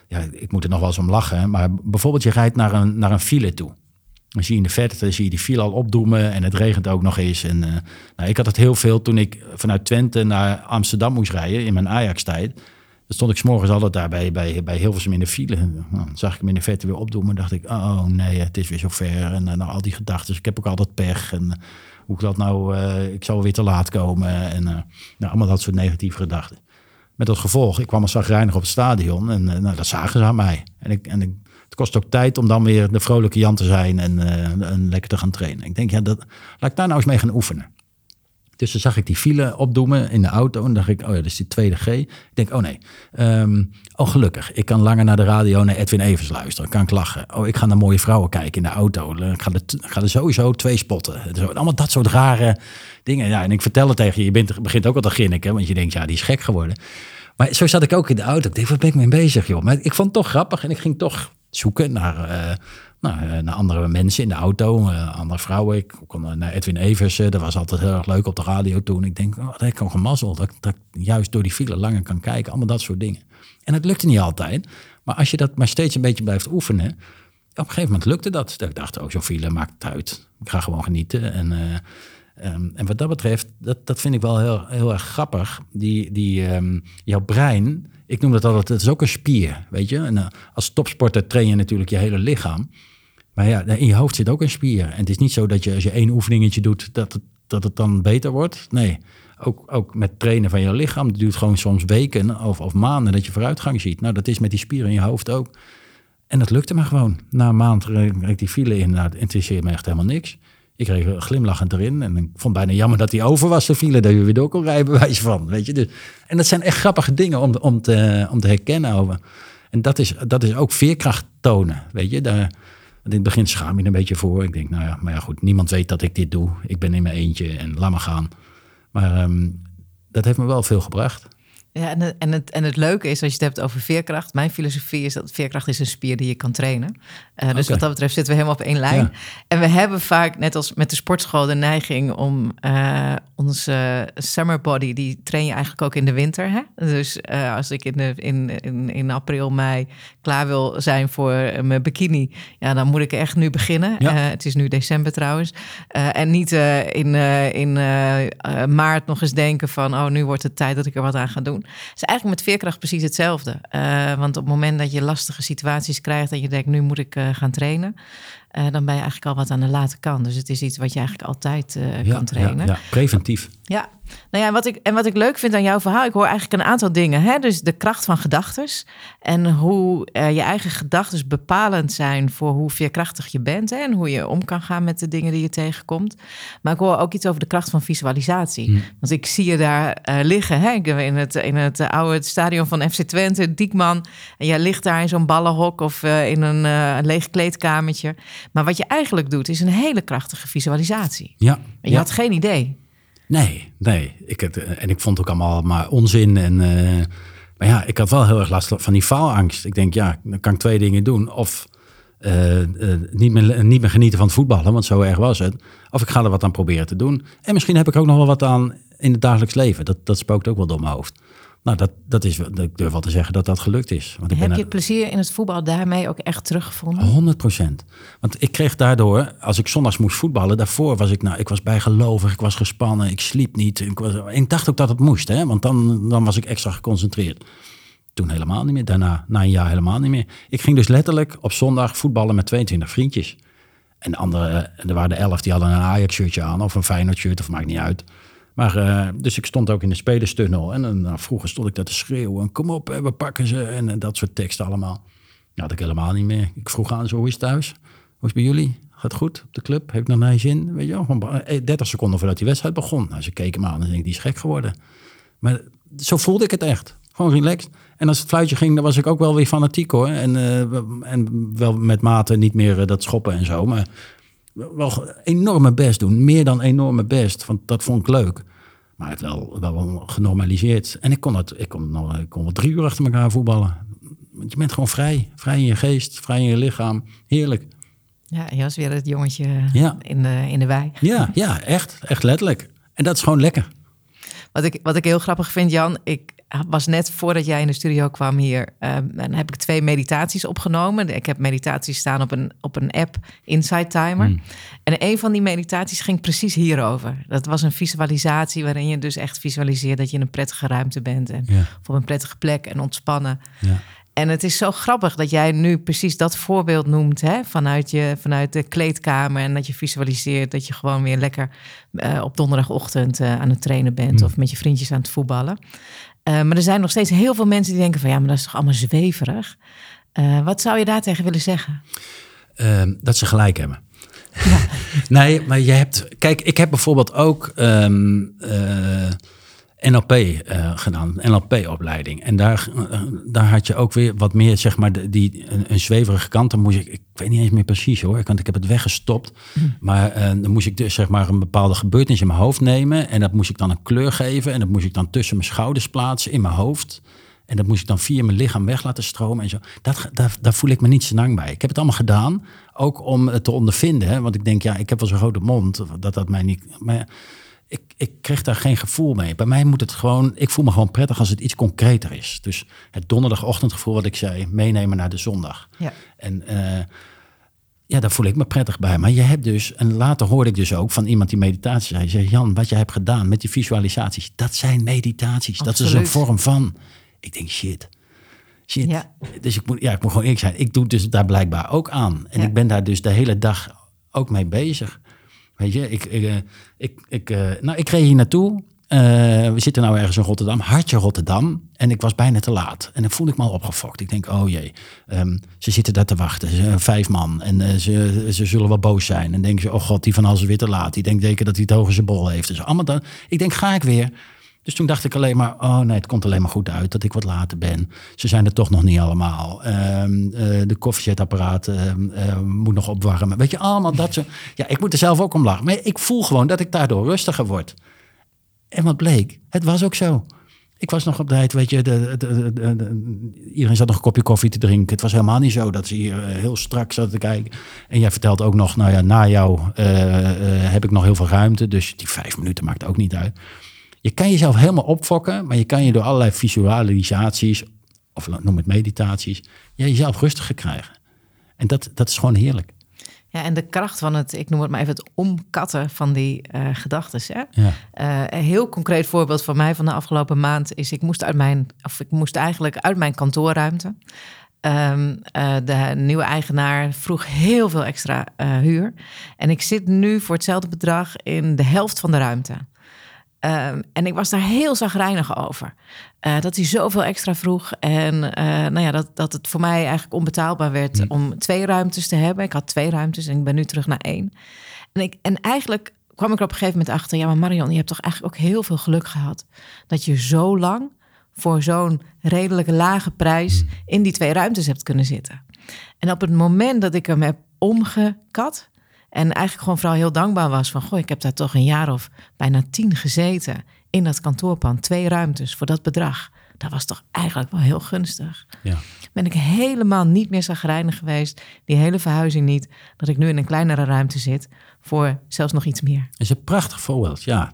Speaker 2: ja, ik moet er nog wel eens om lachen, maar bijvoorbeeld je rijdt naar een, naar een file toe. Dan zie je in de verte, zie je die file al opdoemen en het regent ook nog eens. En, uh, nou, ik had het heel veel toen ik vanuit Twente naar Amsterdam moest rijden in mijn Ajax-tijd. Dan stond ik s'morgens altijd daar bij, bij, bij Hilversum in de file. Nou, dan zag ik hem in de verte weer opdoemen. dacht ik, oh nee, het is weer zo ver. En uh, nou, al die gedachten. Ik heb ook altijd pech. En hoe ik dat nou, ik zou weer te laat komen. En nou, allemaal dat soort negatieve gedachten. Met dat gevolg, ik kwam al zagrijnig op het stadion en nou, dat zagen ze aan mij. En, ik, en ik, het kost ook tijd om dan weer de vrolijke Jan te zijn en, en lekker te gaan trainen. Ik denk, ja, dat, laat ik daar nou eens mee gaan oefenen. Dus dan zag ik die file opdoemen in de auto. En dacht ik, oh ja, dat is die tweede G. Ik denk, oh nee. Um, oh, gelukkig. Ik kan langer naar de radio naar Edwin Evers luisteren. Kan ik lachen. Oh, ik ga naar mooie vrouwen kijken in de auto. Ik ga er, ga er sowieso twee spotten. Allemaal dat soort rare dingen. Ja, en ik vertel het tegen je. Je begint ook al te ginniken. Want je denkt, ja, die is gek geworden. Maar zo zat ik ook in de auto. Ik denk, wat ben ik mee bezig, joh? Maar ik vond het toch grappig. En ik ging toch zoeken naar... Uh, nou, naar andere mensen in de auto, uh, andere vrouwen. Ik kon naar Edwin Evers, dat was altijd heel erg leuk op de radio toen. Ik denk, oh, dat heb ik gemazeld, dat, dat ik juist door die file langer kan kijken. Allemaal dat soort dingen. En het lukte niet altijd. Maar als je dat maar steeds een beetje blijft oefenen, op een gegeven moment lukte dat. Dat ik dacht, oh, zo'n file maakt het uit. Ik ga gewoon genieten. En, um, en wat dat betreft, dat, dat vind ik wel heel, heel erg grappig. Die, die, um, jouw brein, ik noem dat altijd, het is ook een spier, weet je. En uh, als topsporter train je natuurlijk je hele lichaam. Maar ja, in je hoofd zit ook een spier. En het is niet zo dat je als je één oefeningetje doet, dat het, dat het dan beter wordt. Nee, ook, ook met trainen van je lichaam. Het duurt gewoon soms weken of, of maanden dat je vooruitgang ziet. Nou, dat is met die spieren in je hoofd ook. En dat lukte me gewoon. Na een maand kreeg ik die file in. Het interesseerde me echt helemaal niks. Ik kreeg glimlachend erin. En ik vond bijna jammer dat die over was, de file. Dat je weer door kon rijden, van. Weet je? Dus, en dat zijn echt grappige dingen om, om, te, om te herkennen over. En dat is, dat is ook veerkracht tonen. Weet je, daar, in het begin schaam je een beetje voor. Ik denk, nou ja, maar ja, goed, niemand weet dat ik dit doe. Ik ben in mijn eentje en laat me gaan. Maar um, dat heeft me wel veel gebracht.
Speaker 1: Ja, en het, en, het, en het leuke is, als je het hebt over veerkracht. Mijn filosofie is dat veerkracht is een spier die je kan trainen. Uh, dus okay. wat dat betreft zitten we helemaal op één lijn. Ja. En we hebben vaak, net als met de sportschool, de neiging om uh, onze summer body, die train je eigenlijk ook in de winter. Hè? Dus uh, als ik in, de, in, in, in april, mei klaar wil zijn voor mijn bikini, ja, dan moet ik echt nu beginnen. Ja. het is nu december trouwens. en niet in, in maart nog eens denken van, oh, nu wordt het tijd dat ik er wat aan ga doen. Is eigenlijk met veerkracht precies hetzelfde. Uh, want op het moment dat je lastige situaties krijgt en je denkt, nu moet ik uh, gaan trainen, uh, dan ben je eigenlijk al wat aan de late kant. Dus het is iets wat je eigenlijk altijd
Speaker 2: ja,
Speaker 1: kan trainen.
Speaker 2: Ja, ja, preventief.
Speaker 1: Ja, nou ja, wat ik, en wat ik leuk vind aan jouw verhaal, ik hoor eigenlijk een aantal dingen. Hè? Dus de kracht van gedachten en hoe uh, je eigen gedachten bepalend zijn voor hoe veerkrachtig je bent hè? en hoe je om kan gaan met de dingen die je tegenkomt. Maar ik hoor ook iets over de kracht van visualisatie. Hmm. Want ik zie je daar liggen hè? in het, in het oude stadion van FC Twente, Diekman. En jij ligt daar in zo'n ballenhok of in een, een leeg kleedkamertje. Maar wat je eigenlijk doet, is een hele krachtige visualisatie.
Speaker 2: Ja.
Speaker 1: En je
Speaker 2: ja.
Speaker 1: had geen idee.
Speaker 2: Nee, nee. Ik het, en ik vond het ook allemaal maar onzin. En, uh, maar ja, ik had wel heel erg last van die faalangst. Ik denk, ja, dan kan ik twee dingen doen. Of uh, uh, niet, meer, niet meer genieten van het voetballen, want zo erg was het. Of ik ga er wat aan proberen te doen. En misschien heb ik ook nog wel wat aan in het dagelijks leven. Dat, dat spookt ook wel door mijn hoofd. Nou, dat, dat is, ik durf wel te zeggen dat dat gelukt is.
Speaker 1: Want ik Heb ben je het plezier in het voetbal daarmee ook echt teruggevonden?
Speaker 2: 100 procent. Want ik kreeg daardoor, als ik zondags moest voetballen, daarvoor was ik, nou, ik was bijgelovig, ik was gespannen, ik sliep niet. Ik, was, ik dacht ook dat het moest, hè, want dan, dan was ik extra geconcentreerd. Toen helemaal niet meer, daarna, na een jaar helemaal niet meer. Ik ging dus letterlijk op zondag voetballen met 22 vriendjes. En de andere, er waren de elf die hadden een Ajax-shirtje aan of een Feyenoord-shirt, of maakt niet uit. Maar, uh, dus ik stond ook in de spelerstunnel. En dan, nou, vroeger stond ik daar te schreeuwen. Kom op, we pakken ze. En, dat soort teksten allemaal. Dat had ik helemaal niet meer. Ik vroeg aan zo, hoe is het thuis? Hoe is het bij jullie? Gaat goed op de club? Ik nog naar zin? Weet je wel, 30 seconden voordat die wedstrijd begon. Nou, ze keken me aan en denk die is gek geworden. Maar zo voelde ik het echt. Gewoon relaxed. En als het fluitje ging, dan was ik ook wel weer fanatiek hoor. En, en wel met mate niet meer dat schoppen en zo. Maar wel enorme best doen. Meer dan enorme best. Want dat vond ik leuk. Maar het wel, wel genormaliseerd. En ik kon, het, ik, kon, nog, ik kon wel drie uur achter elkaar voetballen. Want je bent gewoon vrij. Vrij in je geest, vrij in je lichaam. Heerlijk.
Speaker 1: Ja, je was weer het jongetje in, de, in de wei.
Speaker 2: Ja, ja, echt. Echt letterlijk. En dat is gewoon lekker.
Speaker 1: Wat ik, wat ik heel grappig vind, Jan, ik was net voordat jij in de studio kwam hier, uh, en heb ik twee meditaties opgenomen. Ik heb meditaties staan op een, op een app, Insight Timer. Hmm. En een van die meditaties ging precies hierover. Dat was een visualisatie waarin je dus echt visualiseert dat je in een prettige ruimte bent en op een prettige plek en ontspannen. En het is zo grappig dat jij nu precies dat voorbeeld noemt hè? Vanuit, je, vanuit de kleedkamer. En dat je visualiseert dat je gewoon weer lekker uh, op donderdagochtend uh, aan het trainen bent. Mm. Of met je vriendjes aan het voetballen. Uh, maar er zijn nog steeds heel veel mensen die denken van ja, maar dat is toch allemaal zweverig. wat zou je daar tegen willen zeggen?
Speaker 2: Ehm, dat ze gelijk hebben. Ja. nee, maar je hebt. Kijk, ik heb bijvoorbeeld ook. Um, NLP uh, eh, gedaan, NLP-opleiding. En daar, uh, daar had je ook weer wat meer, zeg maar, die, een, een, zweverige kant. Dan moest ik, ik weet niet eens meer precies hoor, want ik heb het weggestopt. Hm. Maar uh, dan moest ik dus, zeg maar, een bepaalde gebeurtenis in mijn hoofd nemen. En dat moest ik dan een kleur geven. En dat moest ik dan tussen mijn schouders plaatsen in mijn hoofd. En dat moest ik dan via mijn lichaam weg laten stromen en zo. Dat, daar, daar voel ik me niet zo lang bij. Ik heb het allemaal gedaan, ook om het te ondervinden. Hè? Want ik denk, ja, ik heb wel zo'n grote mond, dat dat mij niet... Maar, ik, ik kreeg daar geen gevoel mee. Bij mij moet het gewoon, ik voel me gewoon prettig als het iets concreter is. Dus het donderdagochtendgevoel wat ik zei, meenemen naar de zondag. Ja. En uh, ja, daar voel ik me prettig bij. Maar je hebt dus, en later hoorde ik dus ook van iemand die meditatie zei, zei Jan, wat jij hebt gedaan met die visualisaties, dat zijn meditaties. Dat is een vorm van. Ik denk, shit. Shit. Ja. Dus ik moet, ja, ik moet gewoon eerlijk zijn. Ik doe dus daar blijkbaar ook aan. En ik ben daar dus de hele dag ook mee bezig. Weet je, ik, ik, eh, ik, eh, nou, ik reed hier naartoe. Uh, we zitten nou ergens in Rotterdam, hartje Rotterdam. En ik was bijna te laat. En dan voelde ik me al opgefokt. Ik denk, oh jee, um, ze zitten daar te wachten. Vijf man. En ze, ze zullen wel boos zijn. En denken ze, oh god, die van alles weer te laat. Die denkt zeker dat hij het hoge zijn bol heeft. Dus allemaal dan, ik denk, ga ik weer. Dus toen dacht ik alleen maar, oh nee, het komt alleen maar goed uit dat ik wat later ben. Ze zijn er toch nog niet allemaal. Um, uh, de koffiezetapparaat um, uh, moet nog opwarmen. Weet je, allemaal dat ze. Ja, ik moet er zelf ook om lachen. Maar ik voel gewoon dat ik daardoor rustiger word. En wat bleek? Het was ook zo. Ik was nog op tijd, weet je, de, de, de, iedereen zat nog een kopje koffie te drinken. Het was helemaal niet zo dat ze hier uh, heel strak zaten te kijken. En jij vertelt ook nog, nou ja, na jou heb ik nog heel veel ruimte. Dus die vijf minuten maakt ook niet uit. Je kan jezelf helemaal opfokken, maar je kan je door allerlei visualisaties, of noem het meditaties, jezelf rustiger krijgen. En dat, dat is gewoon heerlijk.
Speaker 1: Ja, en de kracht van het, ik noem het maar even het omkatten van die uh, gedachten. Ja. Uh, een heel concreet voorbeeld van mij van de afgelopen maand is: ik moest uit mijn, of ik moest eigenlijk uit mijn kantoorruimte. Um, uh, de nieuwe eigenaar vroeg heel veel extra huur. En ik zit nu voor hetzelfde bedrag in de helft van de ruimte. Ehm, en ik was daar heel zagrijnig over. Uh, dat hij zoveel extra vroeg. En uh, nou ja, dat, dat het voor mij eigenlijk onbetaalbaar werd om twee ruimtes te hebben. Ik had twee ruimtes en ik ben nu terug naar één. En, ik, en eigenlijk kwam ik er op een gegeven moment achter... ja, maar Marion, je hebt toch eigenlijk ook heel veel geluk gehad... dat je zo lang voor zo'n redelijke lage prijs... in die twee ruimtes hebt kunnen zitten. En op het moment dat ik hem heb omgekat en eigenlijk gewoon vooral heel dankbaar was van... goh, ik heb daar toch een jaar of bijna tien gezeten in dat kantoorpand. Twee ruimtes voor dat bedrag. Dat was toch eigenlijk wel heel gunstig. Ja. Ben ik helemaal niet meer zagrijnig geweest. Die hele verhuizing niet. Dat ik nu in een kleinere ruimte zit voor zelfs nog iets meer.
Speaker 2: Dat is een prachtig voorbeeld, ja.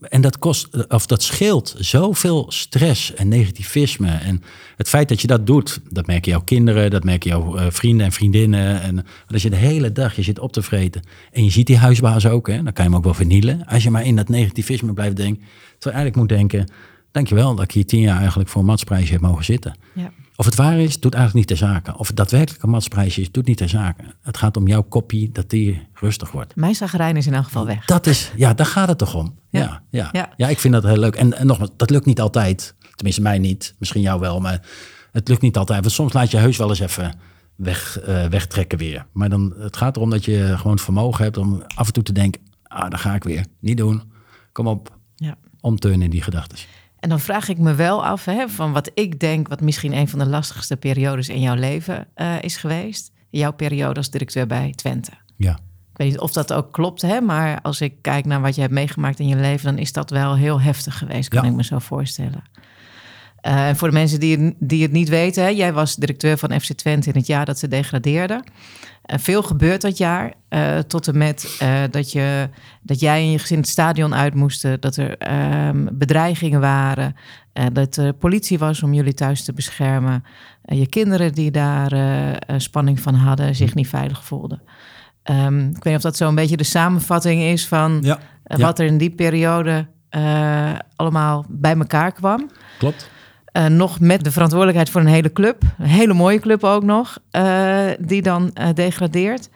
Speaker 2: En dat kost, of dat scheelt zoveel stress en negativisme. En het feit dat je dat doet, dat merken jouw kinderen, dat merken jouw uh, vrienden en vriendinnen. En als je de hele dag je zit op te vreten en je ziet die huisbaas ook, hè, dan kan je hem ook wel vernielen. Als je maar in dat negativisme blijft denken. Terwijl eigenlijk moet denken, dankjewel dat ik hier tien jaar eigenlijk voor een matsprijsje heb mogen zitten. Ja. Of het waar is, doet eigenlijk niet ter zake. Of het daadwerkelijk een matsprijsje is, doet niet ter zake. Het gaat om jouw kopie, dat die rustig wordt.
Speaker 1: Mijn zagrijn is in elk geval weg.
Speaker 2: Dat is, ja, daar gaat het toch om. Ja, ja, ja. ja. ik vind dat heel leuk. En, en nogmaals, dat lukt niet altijd. Tenminste, mij niet. Misschien jou wel, maar het lukt niet altijd. Want soms laat je heus wel eens even weg, uh, wegtrekken weer. Maar dan, het gaat erom dat je gewoon het vermogen hebt om af en toe te denken... ah, dan ga ik weer. Niet doen. Kom op. Ja. Omturnen in die gedachten.
Speaker 1: En dan vraag ik me wel af hè, van wat ik denk, wat misschien een van de lastigste periodes in jouw leven uh, is geweest. Jouw periode als directeur bij Twente.
Speaker 2: Ja.
Speaker 1: Ik weet niet of dat ook klopt, hè, maar als ik kijk naar wat je hebt meegemaakt in je leven, dan is dat wel heel heftig geweest, kan
Speaker 2: Ja.
Speaker 1: ik me zo voorstellen. Eh, En voor de mensen die, het- die het niet weten, hè, jij was directeur van FC Twente in het jaar dat ze degradeerden. Eh, veel gebeurt dat jaar, eh, tot en met dat, je, dat jij en je gezin het stadion uit moesten, dat er ehm, bedreigingen waren, dat er politie was om jullie thuis te beschermen, je kinderen die daar spanning van hadden, zich niet veilig voelden. Ehm, ik weet niet of dat zo'n beetje de samenvatting is van
Speaker 2: Ja, ja.
Speaker 1: wat er in die periode allemaal bij elkaar kwam.
Speaker 2: klopt.
Speaker 1: Eh, nog met de verantwoordelijkheid voor een hele club. Een hele mooie club ook nog. eh, die dan eh, degradeert.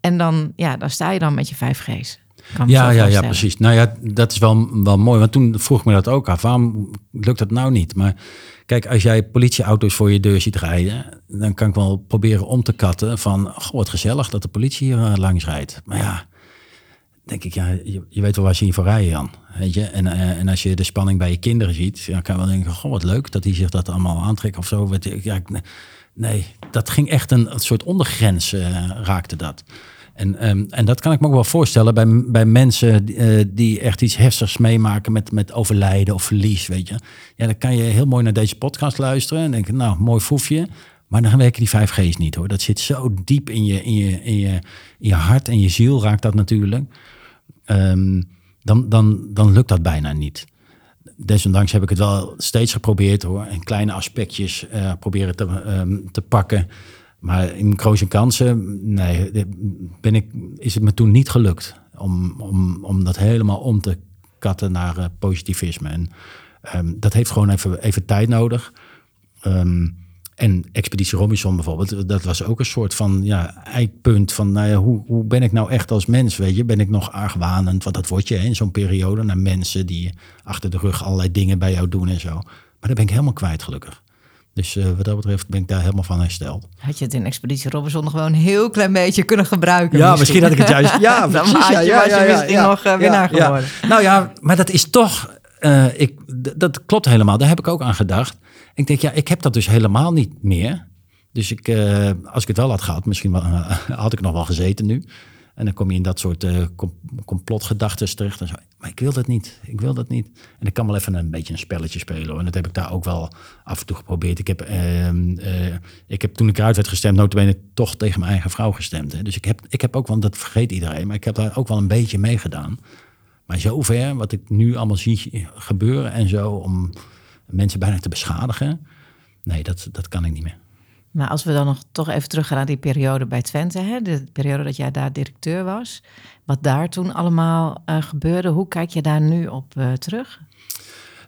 Speaker 1: En dan, ja, dan sta je dan met je 5G's. Kan me
Speaker 2: Ja, ja, ja, precies. Nou ja, dat is wel, wel mooi. Want toen vroeg ik me dat ook af. Waarom lukt dat nou niet? Maar kijk, als jij politieauto's voor je deur ziet rijden... dan kan ik wel proberen om te katten van... goh, wat gezellig dat de politie hier langs rijdt. Maar ja, denk ik, ja, je, weet wel waar ze hier voor rijden, Jan. Weet je? En, eh, en als je de spanning bij je kinderen ziet... dan kan je wel denken, goh, wat leuk dat die zich dat allemaal aantrekken of zo. Nee, dat ging echt een, een soort ondergrens eh, raakte dat. En, ehm, en dat kan ik me ook wel voorstellen bij, bij mensen die, eh, die echt iets heftigs meemaken met, met overlijden of verlies, weet je. Ja, dan kan je heel mooi naar deze podcast luisteren en denken, nou, mooi foefje. Maar dan werken die 5G's niet hoor. Dat zit zo diep in je, in je, in je, in je hart en je ziel raakt dat natuurlijk. Ehm, dan, dan, dan lukt dat bijna niet. Desondanks heb ik het wel steeds geprobeerd hoor. En kleine aspectjes eh, proberen te, ehm, te pakken. Maar in grote kansen, nee, ben ik, is het me toen niet gelukt. Om, om, om dat helemaal om te katten naar eh, positivisme. En ehm, dat heeft gewoon even, even tijd nodig. Ehm, en Expeditie Robinson bijvoorbeeld, dat was ook een soort van ja, eikpunt van nou ja, hoe, hoe ben ik nou echt als mens, weet je? Ben ik nog argwanend, want dat word je hè, in zo'n periode, naar mensen die achter de rug allerlei dingen bij jou doen en zo. Maar dat ben ik helemaal kwijt gelukkig. Dus eh, wat dat betreft ben ik daar helemaal van hersteld.
Speaker 1: Had je het in Expeditie Robinson nog gewoon een heel klein beetje kunnen gebruiken?
Speaker 2: Ja, misschien had ik het juist. Ja,
Speaker 1: dan
Speaker 2: precies,
Speaker 1: je,
Speaker 2: ja, ja,
Speaker 1: je
Speaker 2: ja,
Speaker 1: misschien nog eh, winnaar geworden.
Speaker 2: Nou ja, maar dat is toch. Eh, ik, dat klopt helemaal. Daar heb ik ook aan gedacht. Ik denk, ja, ik heb dat dus helemaal niet meer. Dus ik, eh, als ik het wel had gehad, misschien eh, had ik nog wel gezeten nu. En dan kom je in dat soort com- complotgedachten terecht. En zo. Maar ik wil dat niet. Ik wil dat niet. En ik kan wel even een beetje een spelletje spelen. En dat heb ik daar ook wel af en toe geprobeerd. Ik heb, ehm, eh, ik heb toen ik eruit werd gestemd, notabene toch tegen mijn eigen vrouw gestemd. Hè. Dus ik heb, ik heb ook, want dat vergeet iedereen, maar ik heb daar ook wel een beetje mee gedaan. Maar zover, wat ik nu allemaal zie gebeuren en zo, om mensen bijna te beschadigen. Nee, dat, dat kan ik niet meer.
Speaker 1: Maar als we dan nog toch even teruggaan naar die periode bij Twente, hè, de periode dat jij daar directeur was, wat daar toen allemaal eh, gebeurde, hoe kijk je daar nu op eh, terug?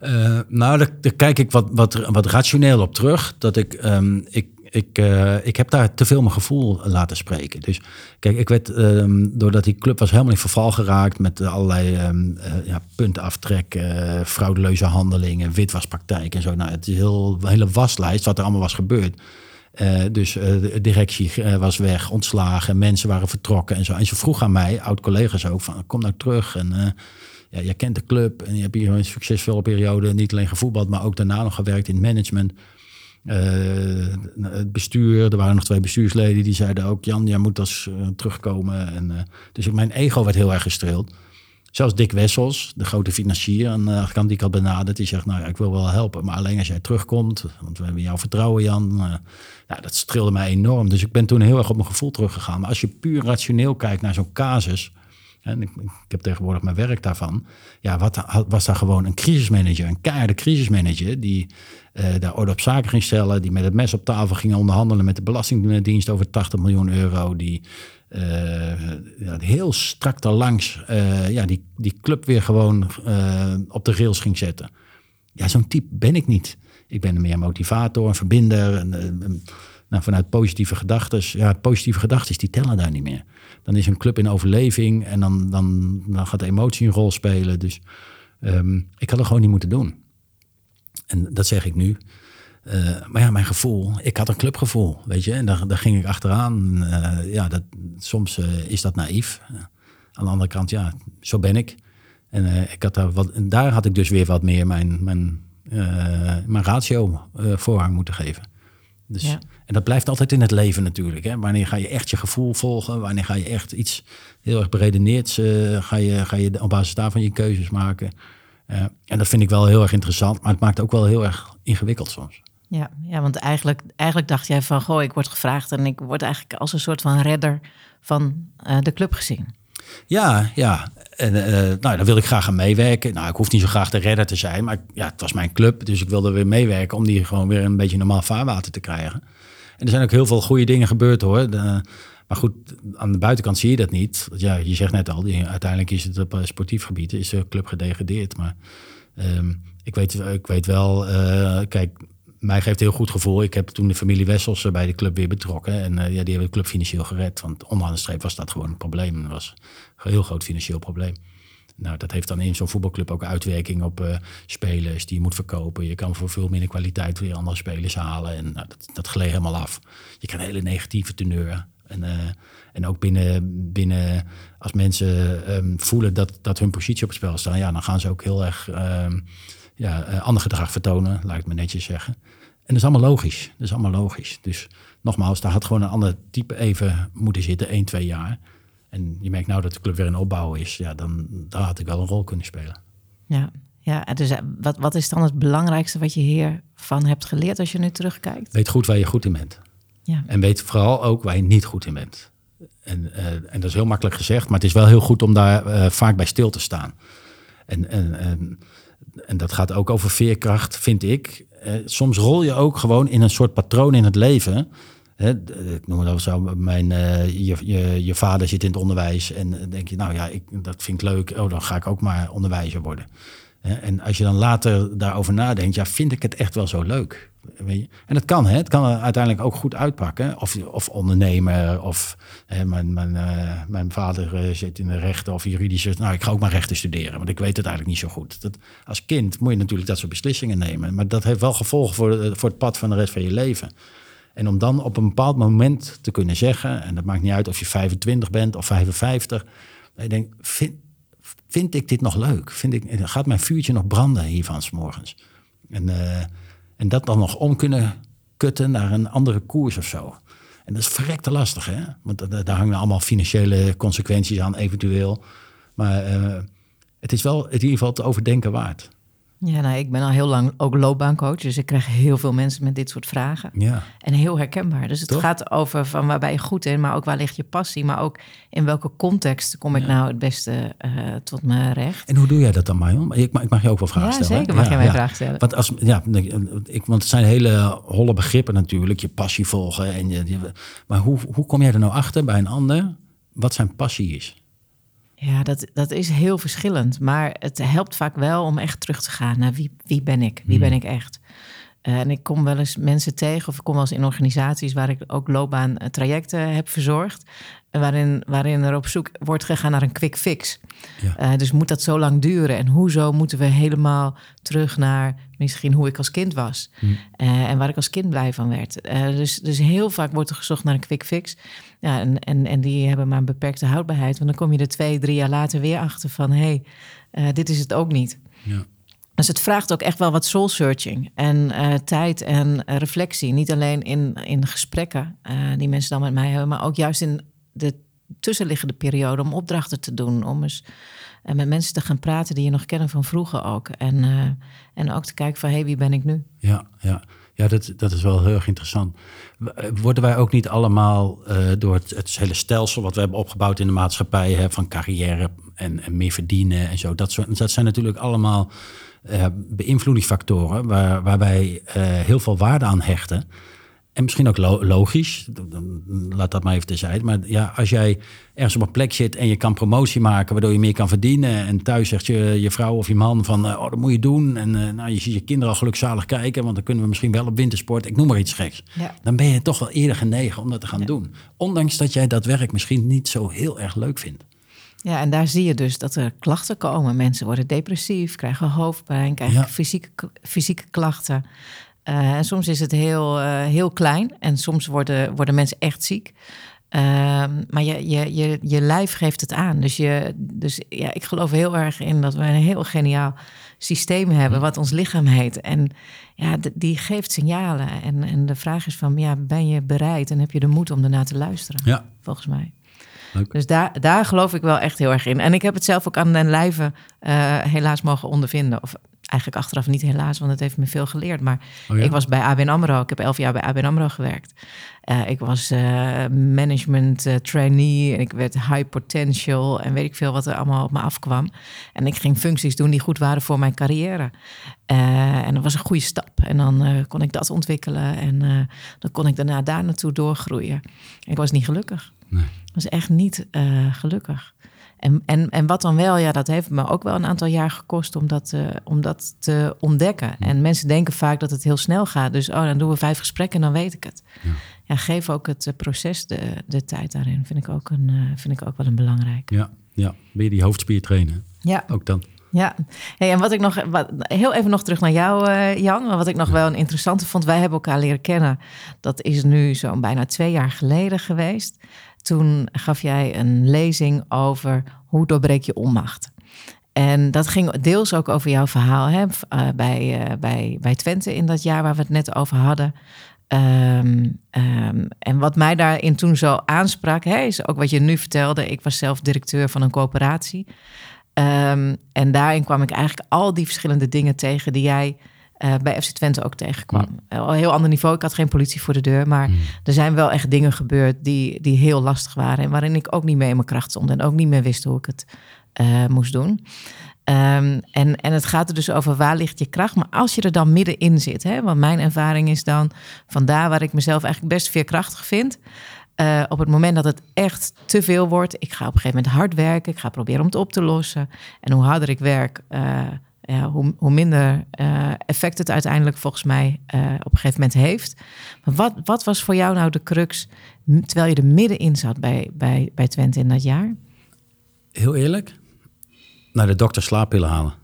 Speaker 2: Eh, nou, daar, daar kijk ik wat, wat, wat rationeel op terug. Dat ik, ehm, ik, ik, eh, ik heb daar te veel mijn gevoel laten spreken. Dus kijk, ik werd, ehm, doordat die club was helemaal in verval geraakt met eh, allerlei ehm, eh, ja, puntenaftrek, eh fraudeleuze handelingen, witwaspraktijk en zo. Nou, het is heel, een hele waslijst wat er allemaal was gebeurd. Dus de directie was weg, ontslagen, mensen waren vertrokken en zo. En ze vroeg aan mij, oud-collega's ook, van kom nou terug. En ja, jij kent de club en je hebt hier een succesvolle periode niet alleen gevoetbald, maar ook daarna nog gewerkt in management. Eh, het bestuur, er waren nog twee bestuursleden die zeiden ook, Jan, jij moet als eh, terugkomen. En, eh, dus mijn ego werd heel erg gestreeld. Zelfs Dick Wessels, de grote financier aan de achterkant die ik had benaderd, die zegt, nou ik wil wel helpen, maar alleen als jij terugkomt, want we hebben jouw vertrouwen, Jan. Ja, dat streelde mij enorm. Dus ik ben toen heel erg op mijn gevoel teruggegaan. Maar als je puur rationeel kijkt naar zo'n casus, en ik, heb tegenwoordig mijn werk daarvan. Ja, wat was daar gewoon een crisismanager, een keiharde crisismanager, die eh, daar orde op zaken ging stellen, die met het mes op tafel ging onderhandelen met de Belastingdienst over 80 miljoen euro, die eh, heel strak daarlangs eh, ja, die, die club weer gewoon op de rails ging zetten. Ja, zo'n type ben ik niet. Ik ben meer motivator, een verbinder. En, een- nou, vanuit positieve gedachten. Ja, positieve gedachten die tellen daar niet meer. Dan is een club in overleving en dan, dan, dan gaat de emotie een rol spelen. Dus ehm, ik had het gewoon niet moeten doen. En dat zeg ik nu. Eh, maar ja, mijn gevoel, ik had een clubgevoel, weet je. En daar, daar ging ik achteraan. Eh, ja, dat, soms eh, is dat naïef. Aan de andere kant, ja, zo ben ik. En ik had daar, wat, en daar had ik dus weer wat meer mijn, mijn mijn ratio voorrang moeten geven. Dus, En dat blijft altijd in het leven natuurlijk. Hè? Wanneer ga je echt je gevoel volgen? Wanneer ga je echt iets heel erg beredeneerd? ga, je, ga je op basis daarvan je keuzes maken? en dat vind ik wel heel erg interessant, maar het maakt ook wel heel erg ingewikkeld soms.
Speaker 1: Ja, ja want eigenlijk, eigenlijk dacht jij van, goh, ik word gevraagd en ik word eigenlijk als een soort van redder van uh, de club gezien.
Speaker 2: Ja, ja. En uh, nou, daar wil ik graag aan meewerken. Nou, ik hoef niet zo graag de redder te zijn, maar ja, het was mijn club, dus ik wilde weer meewerken om die gewoon weer een beetje normaal vaarwater te krijgen. En er zijn ook heel veel goede dingen gebeurd hoor. Maar goed, aan de buitenkant zie je dat niet. Ja, je zegt net al, uiteindelijk is het op sportief gebied, is de club gedegradeerd. Maar um, ik, weet, ik weet wel, uh, kijk, mij geeft heel goed gevoel. Ik heb toen de familie Wessels bij de club weer betrokken. En uh, ja, die hebben de club financieel gered. Want onderaan de streep was dat gewoon een probleem. Het was een heel groot financieel probleem. Nou, dat heeft dan in zo'n voetbalclub ook uitwerking op uh, spelers die je moet verkopen. Je kan voor veel minder kwaliteit weer andere spelers halen. En nou, dat, dat gleed helemaal af. Je een hele negatieve teneur. En, en ook binnen, binnen als mensen um, voelen dat, dat hun positie op het spel staat, ja, dan gaan ze ook heel erg um, ja, ander gedrag vertonen, laat ik me netjes zeggen. En dat is allemaal logisch. Dat is allemaal logisch. Dus nogmaals, daar had gewoon een ander type even moeten zitten, 1, 2 jaar. En je merkt nou dat de club weer in opbouw is. Ja, dan daar had ik wel een rol kunnen spelen.
Speaker 1: Ja, ja dus eh, wat, wat is dan het belangrijkste wat je hiervan hebt geleerd als je nu terugkijkt?
Speaker 2: Weet goed waar je goed in bent. Ja. En weet vooral ook waar je niet goed in bent. En, uh, en dat is heel makkelijk gezegd, maar het is wel heel goed om daar uh, vaak bij stil te staan. En, en, en, en, dat gaat ook over veerkracht, vind ik. Uh, soms rol je ook gewoon in een soort patroon in het leven. Hè, ik noem het wel zo, mijn, je, je, je vader zit in het onderwijs en denk je, nou ja, ik, dat vind ik leuk, oh, dan ga ik ook maar onderwijzer worden. En als je dan later daarover nadenkt, ja, vind ik het echt wel zo leuk? Weet je? En het kan, hè? het kan uiteindelijk ook goed uitpakken. Of, of ondernemer, of hè, mijn, mijn, uh, mijn vader uh, zit in de rechten of juridische. Nou, ik ga ook maar rechten studeren, want ik weet het eigenlijk niet zo goed. Dat, als kind moet je natuurlijk dat soort beslissingen nemen. Maar dat heeft wel gevolgen voor, voor het pad van de rest van je leven. En om dan op een bepaald moment te kunnen zeggen, en dat maakt niet uit of je 25 bent of 55, je denkt, vind, vind ik dit nog leuk? Vind ik, gaat mijn vuurtje nog branden hiervan s morgens? En, uh, en dat dan nog om kunnen kutten naar een andere koers of zo. En dat is verrekte lastig, hè? Want daar hangen allemaal financiële consequenties aan, eventueel. Maar uh, het is wel in ieder geval te overdenken waard.
Speaker 1: Ja, nou, ik ben al heel lang ook loopbaancoach, dus ik krijg heel veel mensen met dit soort vragen. Ja. En heel herkenbaar. Dus het gaat over van waar ben je goed in, maar ook waar ligt je passie, maar ook in welke context kom ik nou het beste uh, tot mijn recht.
Speaker 2: En hoe doe jij dat dan, Marion? Ik, ik mag je ook wel vragen
Speaker 1: ja,
Speaker 2: stellen.
Speaker 1: Zeker mag ja, jij mij vragen stellen.
Speaker 2: Want, als, ja, ik, want het zijn hele holle begrippen natuurlijk, je passie volgen. En je, maar hoe, hoe kom jij er nou achter bij een ander wat zijn passie is?
Speaker 1: Ja, dat, dat is heel verschillend. Maar het helpt vaak wel om echt terug te gaan naar wie, wie ben ik? Wie ben hmm. ik echt? Uh, en ik kom wel eens mensen tegen, of ik kom wel eens in organisaties waar ik ook loopbaan trajecten heb verzorgd. Waarin, waarin er op zoek wordt gegaan naar een quick fix. Ja. Uh, dus moet dat zo lang duren? En hoezo moeten we helemaal terug naar misschien hoe ik als kind was? Hmm. Uh, en waar ik als kind blij van werd. dus, dus heel vaak wordt er gezocht naar een quick fix. Ja, en, en, en die hebben maar een beperkte houdbaarheid. Want dan kom je er twee, drie jaar later weer achter van... hé, hey, dit is het ook niet. Ja. Dus het vraagt ook echt wel wat soul searching en uh, tijd en uh, reflectie. Niet alleen in, in gesprekken die mensen dan met mij hebben... maar ook juist in de tussenliggende periode om opdrachten te doen. Om eens met mensen te gaan praten die je nog kennen van vroeger ook. En, en ook te kijken van, hé, hey, wie ben ik nu?
Speaker 2: Ja, ja. Ja, dat, dat is wel heel erg interessant. Eh, worden wij ook niet allemaal door het, het, hele stelsel wat we hebben opgebouwd in de maatschappij, hè, van carrière en, en, meer verdienen en zo, dat, soort, dat zijn natuurlijk allemaal uh, beïnvloedingsfactoren waar, waar wij heel veel waarde aan hechten. En misschien ook logisch, laat dat maar even terzijde. Maar ja, als jij ergens op een plek zit en je kan promotie maken, waardoor je meer kan verdienen. En thuis zegt je, je vrouw of je man van, oh, dat moet je doen. En uh, nou, je ziet je kinderen al gelukzalig kijken, want dan kunnen we misschien wel op wintersport. Ik noem maar iets geks. Ja. Dan ben je toch wel eerder genegen om dat te gaan doen. Ondanks dat jij dat werk misschien niet zo heel erg leuk vindt.
Speaker 1: Ja, en daar zie je dus dat er klachten komen. Mensen worden depressief, krijgen hoofdpijn, krijgen fysieke, fysieke klachten. Uh, en soms is het heel, uh, heel klein en soms worden, worden mensen echt ziek. Ehm, maar je, je, je, je lijf geeft het aan. Dus, je, dus ja, ik geloof heel erg in dat we een heel geniaal systeem hebben, wat ons lichaam heet. En ja, die geeft signalen. En, en de vraag is van, ja, ben je bereid en heb je de moed om ernaar te luisteren?
Speaker 2: Ja.
Speaker 1: Volgens mij. Dus daar, daar geloof ik wel echt heel erg in. En ik heb het zelf ook aan den lijve uh, helaas mogen ondervinden. Of eigenlijk achteraf niet helaas, want het heeft me veel geleerd. Maar oh ik was bij ABN AMRO. Ik heb elf jaar bij ABN AMRO gewerkt. Uh, ik was uh, management uh, trainee en ik werd high potential en weet ik veel wat er allemaal op me afkwam. En ik ging functies doen die goed waren voor mijn carrière. en dat was een goede stap. En dan kon ik dat ontwikkelen en dan kon ik daarna daar naartoe doorgroeien. ik was niet gelukkig. Nee. Ik was echt niet gelukkig. En, en, en wat dan wel, ja, dat heeft me ook wel een aantal jaar gekost om dat, uh, om dat te ontdekken. En mensen denken vaak dat het heel snel gaat. Dus oh, dan doen we vijf gesprekken en dan weet ik het. Ja, ja geef ook het eh, proces de, de tijd daarin. Vind ik ook, een, uh, vind ik ook wel een belangrijk.
Speaker 2: Ja, ja, ben je die hoofdspier trainen?
Speaker 1: Ja.
Speaker 2: Ook dan.
Speaker 1: Ja, hey, en wat ik nog, wat, heel even nog terug naar jou, uh, Jan. Wat ik nog wel een interessante vond, wij hebben elkaar leren kennen. Dat is nu zo'n bijna twee jaar geleden geweest. Toen gaf jij een lezing over hoe doorbreek je onmacht. En dat ging deels ook over jouw verhaal hè, uh, bij, uh, bij, bij Twente in dat jaar waar we het net over hadden. Um, um, en wat mij daarin toen zo aansprak, hè, is ook wat je nu vertelde. Ik was zelf directeur van een coöperatie. Um, en daarin kwam ik eigenlijk al die verschillende dingen tegen die jij uh, bij FC Twente ook tegenkwam. Mm. Al een heel ander niveau. Ik had geen politie voor de deur. Maar mm. er zijn wel echt dingen gebeurd die, die heel lastig waren. En waarin ik ook niet mee in mijn kracht stond. En ook niet meer wist hoe ik het uh, moest doen. Um, en, en het gaat er dus over waar ligt je kracht. Maar als je er dan middenin zit. Hè, want mijn ervaring is dan vandaar waar ik mezelf eigenlijk best veerkrachtig vind. Uh, op het moment dat het echt te veel wordt, ik ga op een gegeven moment hard werken. Ik ga proberen om het op te lossen. En hoe harder ik werk, uh, ja, hoe, hoe minder uh, effect het uiteindelijk volgens mij uh, op een gegeven moment heeft. Maar wat, wat was voor jou nou de crux terwijl je er middenin zat bij, bij, bij Twente in dat jaar?
Speaker 2: Heel eerlijk, naar de dokter slaappillen halen.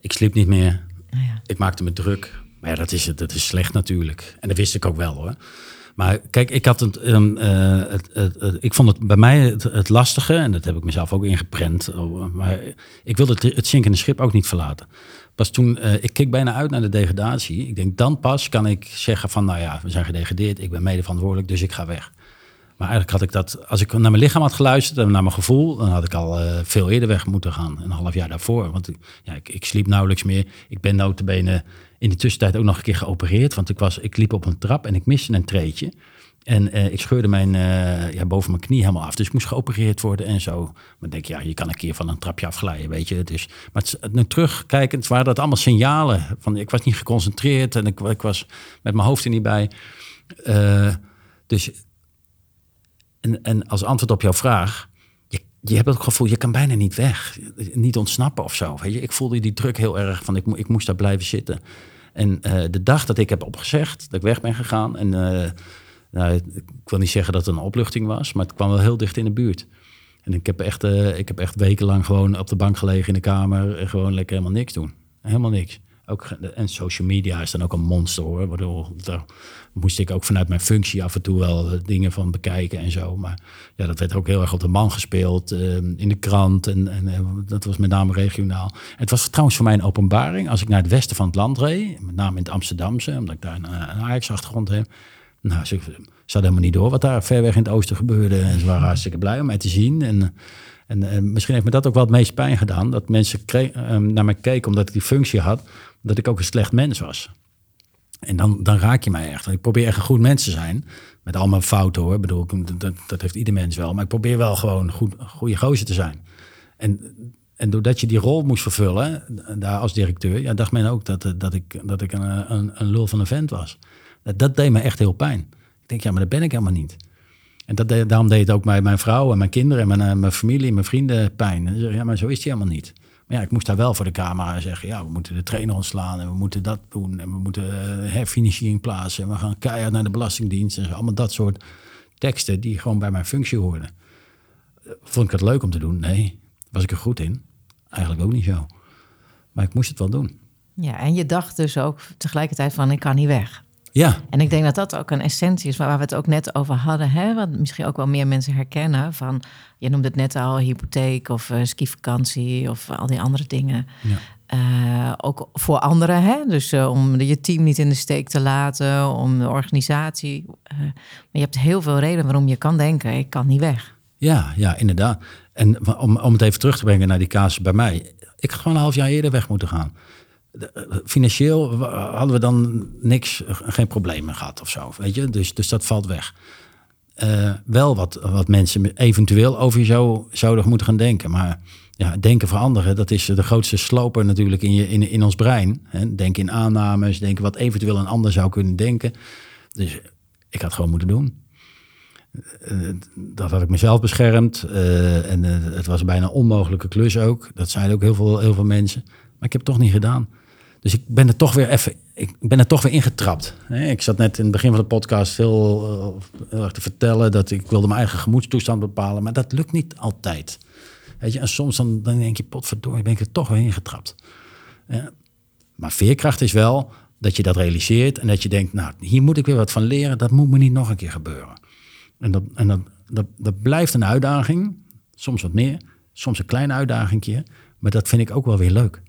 Speaker 2: Ik sliep niet meer. Oh ja. Ik maakte me druk. Maar ja, dat is, dat is slecht natuurlijk. En dat wist ik ook wel hoor. Maar kijk, ik had het, um, uh, het, het, het, ik vond het bij mij het, lastige, en dat heb ik mezelf ook ingeprent. Oh, maar ik wilde het, het zinkende schip ook niet verlaten. Pas toen, uh, ik keek bijna uit naar de degradatie. Ik denk, dan pas kan ik zeggen van, nou ja, we zijn gedegradeerd. Ik ben mede verantwoordelijk, dus ik ga weg. Maar eigenlijk had ik dat, als ik naar mijn lichaam had geluisterd en naar mijn gevoel, dan had ik al uh, veel eerder weg moeten gaan. Een half jaar daarvoor. Want ja, ik, ik sliep nauwelijks meer. Ik ben notabene in de tussentijd ook nog een keer geopereerd. Want ik, was, ik liep op een trap en ik miste een treetje. En uh, ik scheurde mijn, uh, ja, boven mijn knie helemaal af. Dus ik moest geopereerd worden en zo. Maar denk, ja, je kan een keer van een trapje afglijden, weet je. Dus, maar het, nu terugkijkend waren dat allemaal signalen. Van, ik was niet geconcentreerd en ik, ik was met mijn hoofd er niet bij. Dus, en, en als antwoord op jouw vraag... Je, je hebt het gevoel, je kan bijna niet weg. Niet ontsnappen of zo. Weet je? Ik voelde die druk heel erg van, ik, ik moest daar blijven zitten. En uh, de dag dat ik heb opgezegd, dat ik weg ben gegaan... en uh, nou, ik wil niet zeggen dat het een opluchting was, maar het kwam wel heel dicht in de buurt. En ik heb echt, uh, ik heb echt wekenlang gewoon op de bank gelegen in de kamer en gewoon lekker helemaal niks doen. Helemaal niks. Ook, en social media is dan ook een monster hoor. Waardoor, daar moest ik ook vanuit mijn functie af en toe wel dingen van bekijken en zo. Maar ja, dat werd ook heel erg op de man gespeeld uh, in de krant. En, en, dat was met name regionaal. het was trouwens voor mij een openbaring. Als ik naar het westen van het land reed, met name in het Amsterdamse, omdat ik daar een, een Ajax-achtergrond heb nou, ze, ze helemaal niet door wat daar ver weg in het oosten gebeurde. En ze waren hartstikke blij om mij te zien. En, en, en misschien heeft me dat ook wel het meest pijn gedaan. Dat mensen naar mij keken omdat ik die functie had. Dat ik ook een slecht mens was. En dan, dan raak je mij echt. Ik probeer echt een goed mens te zijn. Met al mijn fouten hoor. Ik bedoel, dat, dat heeft ieder mens wel. Maar ik probeer wel gewoon goed, een goede gozer te zijn. En, en doordat je die rol moest vervullen, daar als directeur, ja, dacht men ook dat, dat ik, dat ik een, een, een lul van een vent was. Dat deed me echt heel pijn. Ik denk, ja, maar dat ben ik helemaal niet. En dat daarom deed het ook mijn, mijn vrouw en mijn kinderen en mijn, eh, mijn familie en mijn vrienden pijn. Ja, maar zo is het helemaal niet. Maar ja, ik moest daar wel voor de camera zeggen, ja, we moeten de trainer ontslaan en we moeten dat doen. En we moeten uh, herfinanciering plaatsen. En we gaan keihard naar de Belastingdienst. En zo, allemaal dat soort teksten die gewoon bij mijn functie hoorden. Vond ik het leuk om te doen? Nee. Was ik er goed in? Eigenlijk ook niet zo. Maar ik moest het wel doen.
Speaker 1: Ja, en je dacht dus ook tegelijkertijd van, ik kan niet weg.
Speaker 2: Ja,
Speaker 1: En ik denk dat dat ook een essentie is waar we het ook net over hadden. Hè? Wat misschien ook wel meer mensen herkennen. Van, je noemde het net al, hypotheek of eh skivakantie of al die andere dingen.
Speaker 2: Ja.
Speaker 1: Eh, ook voor anderen, hè? dus eh, om je team niet in de steek te laten, om de organisatie. Maar je hebt heel veel redenen waarom je kan denken, ik kan niet weg.
Speaker 2: ja, ja, inderdaad. En om, om het even terug te brengen naar die casus bij mij. Ik had gewoon een half jaar eerder weg moeten gaan. Eh, Financieel hadden we dan niks, eh, geen problemen gehad of zo. Weet je? Dus, dus dat valt weg. Eh, wel wat, wat mensen eventueel over je zou, zouden moeten gaan denken. Maar ja, denken veranderen, dat is de grootste sloper natuurlijk in, je, in, in ons brein. Hè? Denken in aannames, denken wat eventueel een ander zou kunnen denken. Dus ik had gewoon moeten doen. Dat had ik mezelf beschermd. en het was bijna onmogelijke klus ook. Dat zeiden ook heel veel, heel veel mensen. Maar ik heb het toch niet gedaan. Dus ik ben er toch weer even, ik ben er toch weer ingetrapt. Ik zat net in het begin van de podcast heel, eh, heel erg te vertellen dat ik wilde mijn eigen gemoedstoestand bepalen, maar dat lukt niet altijd. Weet je, en soms dan, dan denk je, potverdorie, ben ik er toch weer ingetrapt. Maar veerkracht is wel dat je dat realiseert en dat je denkt, nou, hier moet ik weer wat van leren. Dat moet me niet nog een keer gebeuren. En dat, en dat, dat, dat blijft een uitdaging. Soms wat meer, soms een kleine uitdaging. Maar dat vind ik ook wel weer leuk.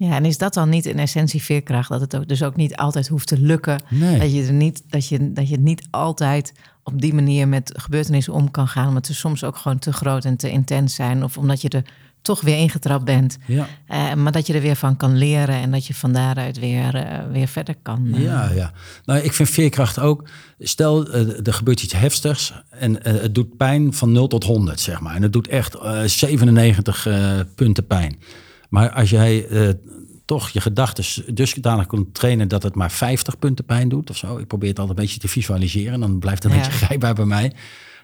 Speaker 1: Ja, en is dat dan niet in essentie veerkracht? Dat het ook, dus ook niet altijd hoeft te lukken.
Speaker 2: Nee.
Speaker 1: Dat, je er niet, dat, je, dat je niet altijd op die manier met gebeurtenissen om kan gaan. Omdat ze soms ook gewoon te groot en te intens zijn. Of omdat je er toch weer ingetrapt bent.
Speaker 2: Ja.
Speaker 1: Eh, maar dat je er weer van kan leren. En dat je van daaruit weer, eh, weer verder kan. eh.
Speaker 2: Ja, ja. Nou, ik vind veerkracht ook. Stel, er gebeurt iets heftigs en het doet pijn van 0 tot 100, zeg maar. En het doet echt eh, 97 eh, punten pijn. Maar als jij eh, toch je gedachten dusdanig kunt trainen dat het maar 50 punten pijn doet of zo. Ik probeer het altijd een beetje te visualiseren, dan blijft het een
Speaker 1: Ja.
Speaker 2: beetje grijpbaar bij mij.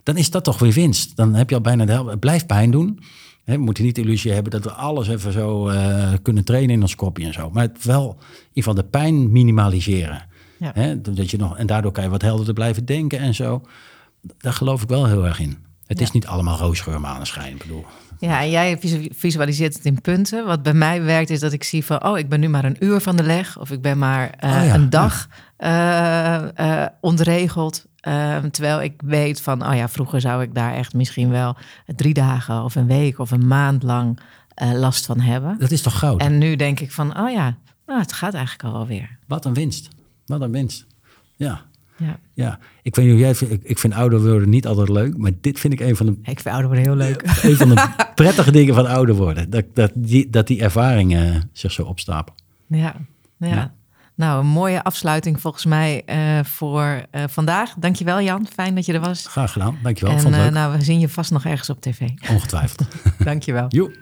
Speaker 2: Dan is dat toch weer winst. Dan heb je al bijna de helft. Het blijft pijn doen. Hè, we moeten niet de illusie hebben dat we alles even zo eh, kunnen trainen in ons kopje en zo. Maar het wel in ieder geval de pijn minimaliseren.
Speaker 1: Ja.
Speaker 2: Dat je nog, en daardoor kan je wat helderder blijven denken en zo. Daar geloof ik wel heel erg in. Het is niet allemaal roosgeur maneschijn. Ik bedoel,
Speaker 1: Ja, en jij visu- visualiseert het in punten. Wat bij mij werkt is dat ik zie van... oh, ik ben nu maar een uur van de leg. Of ik ben maar eh,
Speaker 2: Oh ja,
Speaker 1: een dag eh, eh, ontregeld. Eh, terwijl ik weet van... oh ja, vroeger zou ik daar echt misschien wel... drie dagen of een week of een maand lang last van hebben.
Speaker 2: dat is toch goud?
Speaker 1: En nu denk ik van... oh ja, nou, het gaat eigenlijk al wel weer.
Speaker 2: Wat een winst. Wat een winst. Ja,
Speaker 1: Ja.
Speaker 2: ja. Ik weet niet hoe jij vindt. Ik, ik vind ouder worden niet altijd leuk. Maar dit vind ik een van de,
Speaker 1: Ik vind ouder worden heel leuk.
Speaker 2: een van de prettige dingen van ouder worden. Dat, dat, die, dat die ervaringen zich zo opstapelen.
Speaker 1: Ja, ja.
Speaker 2: Ja.
Speaker 1: Nou, een mooie afsluiting volgens mij eh, voor eh, vandaag. Dankjewel Jan, fijn dat je er was.
Speaker 2: Graag gedaan. Dankjewel.
Speaker 1: en
Speaker 2: Vond het
Speaker 1: eh, nou, we zien je vast nog ergens op tv.
Speaker 2: Ongetwijfeld.
Speaker 1: Dankjewel.
Speaker 2: Joe.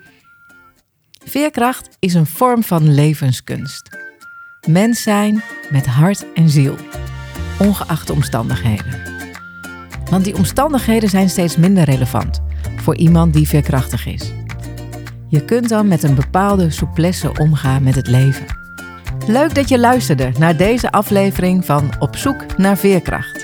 Speaker 1: Veerkracht is een vorm van levenskunst. Mens zijn met hart en ziel, ongeacht de omstandigheden. Want die omstandigheden zijn steeds minder relevant voor iemand die veerkrachtig is. Je kunt dan met een bepaalde souplesse omgaan met het leven. Leuk dat je luisterde naar deze aflevering van Op zoek naar veerkracht.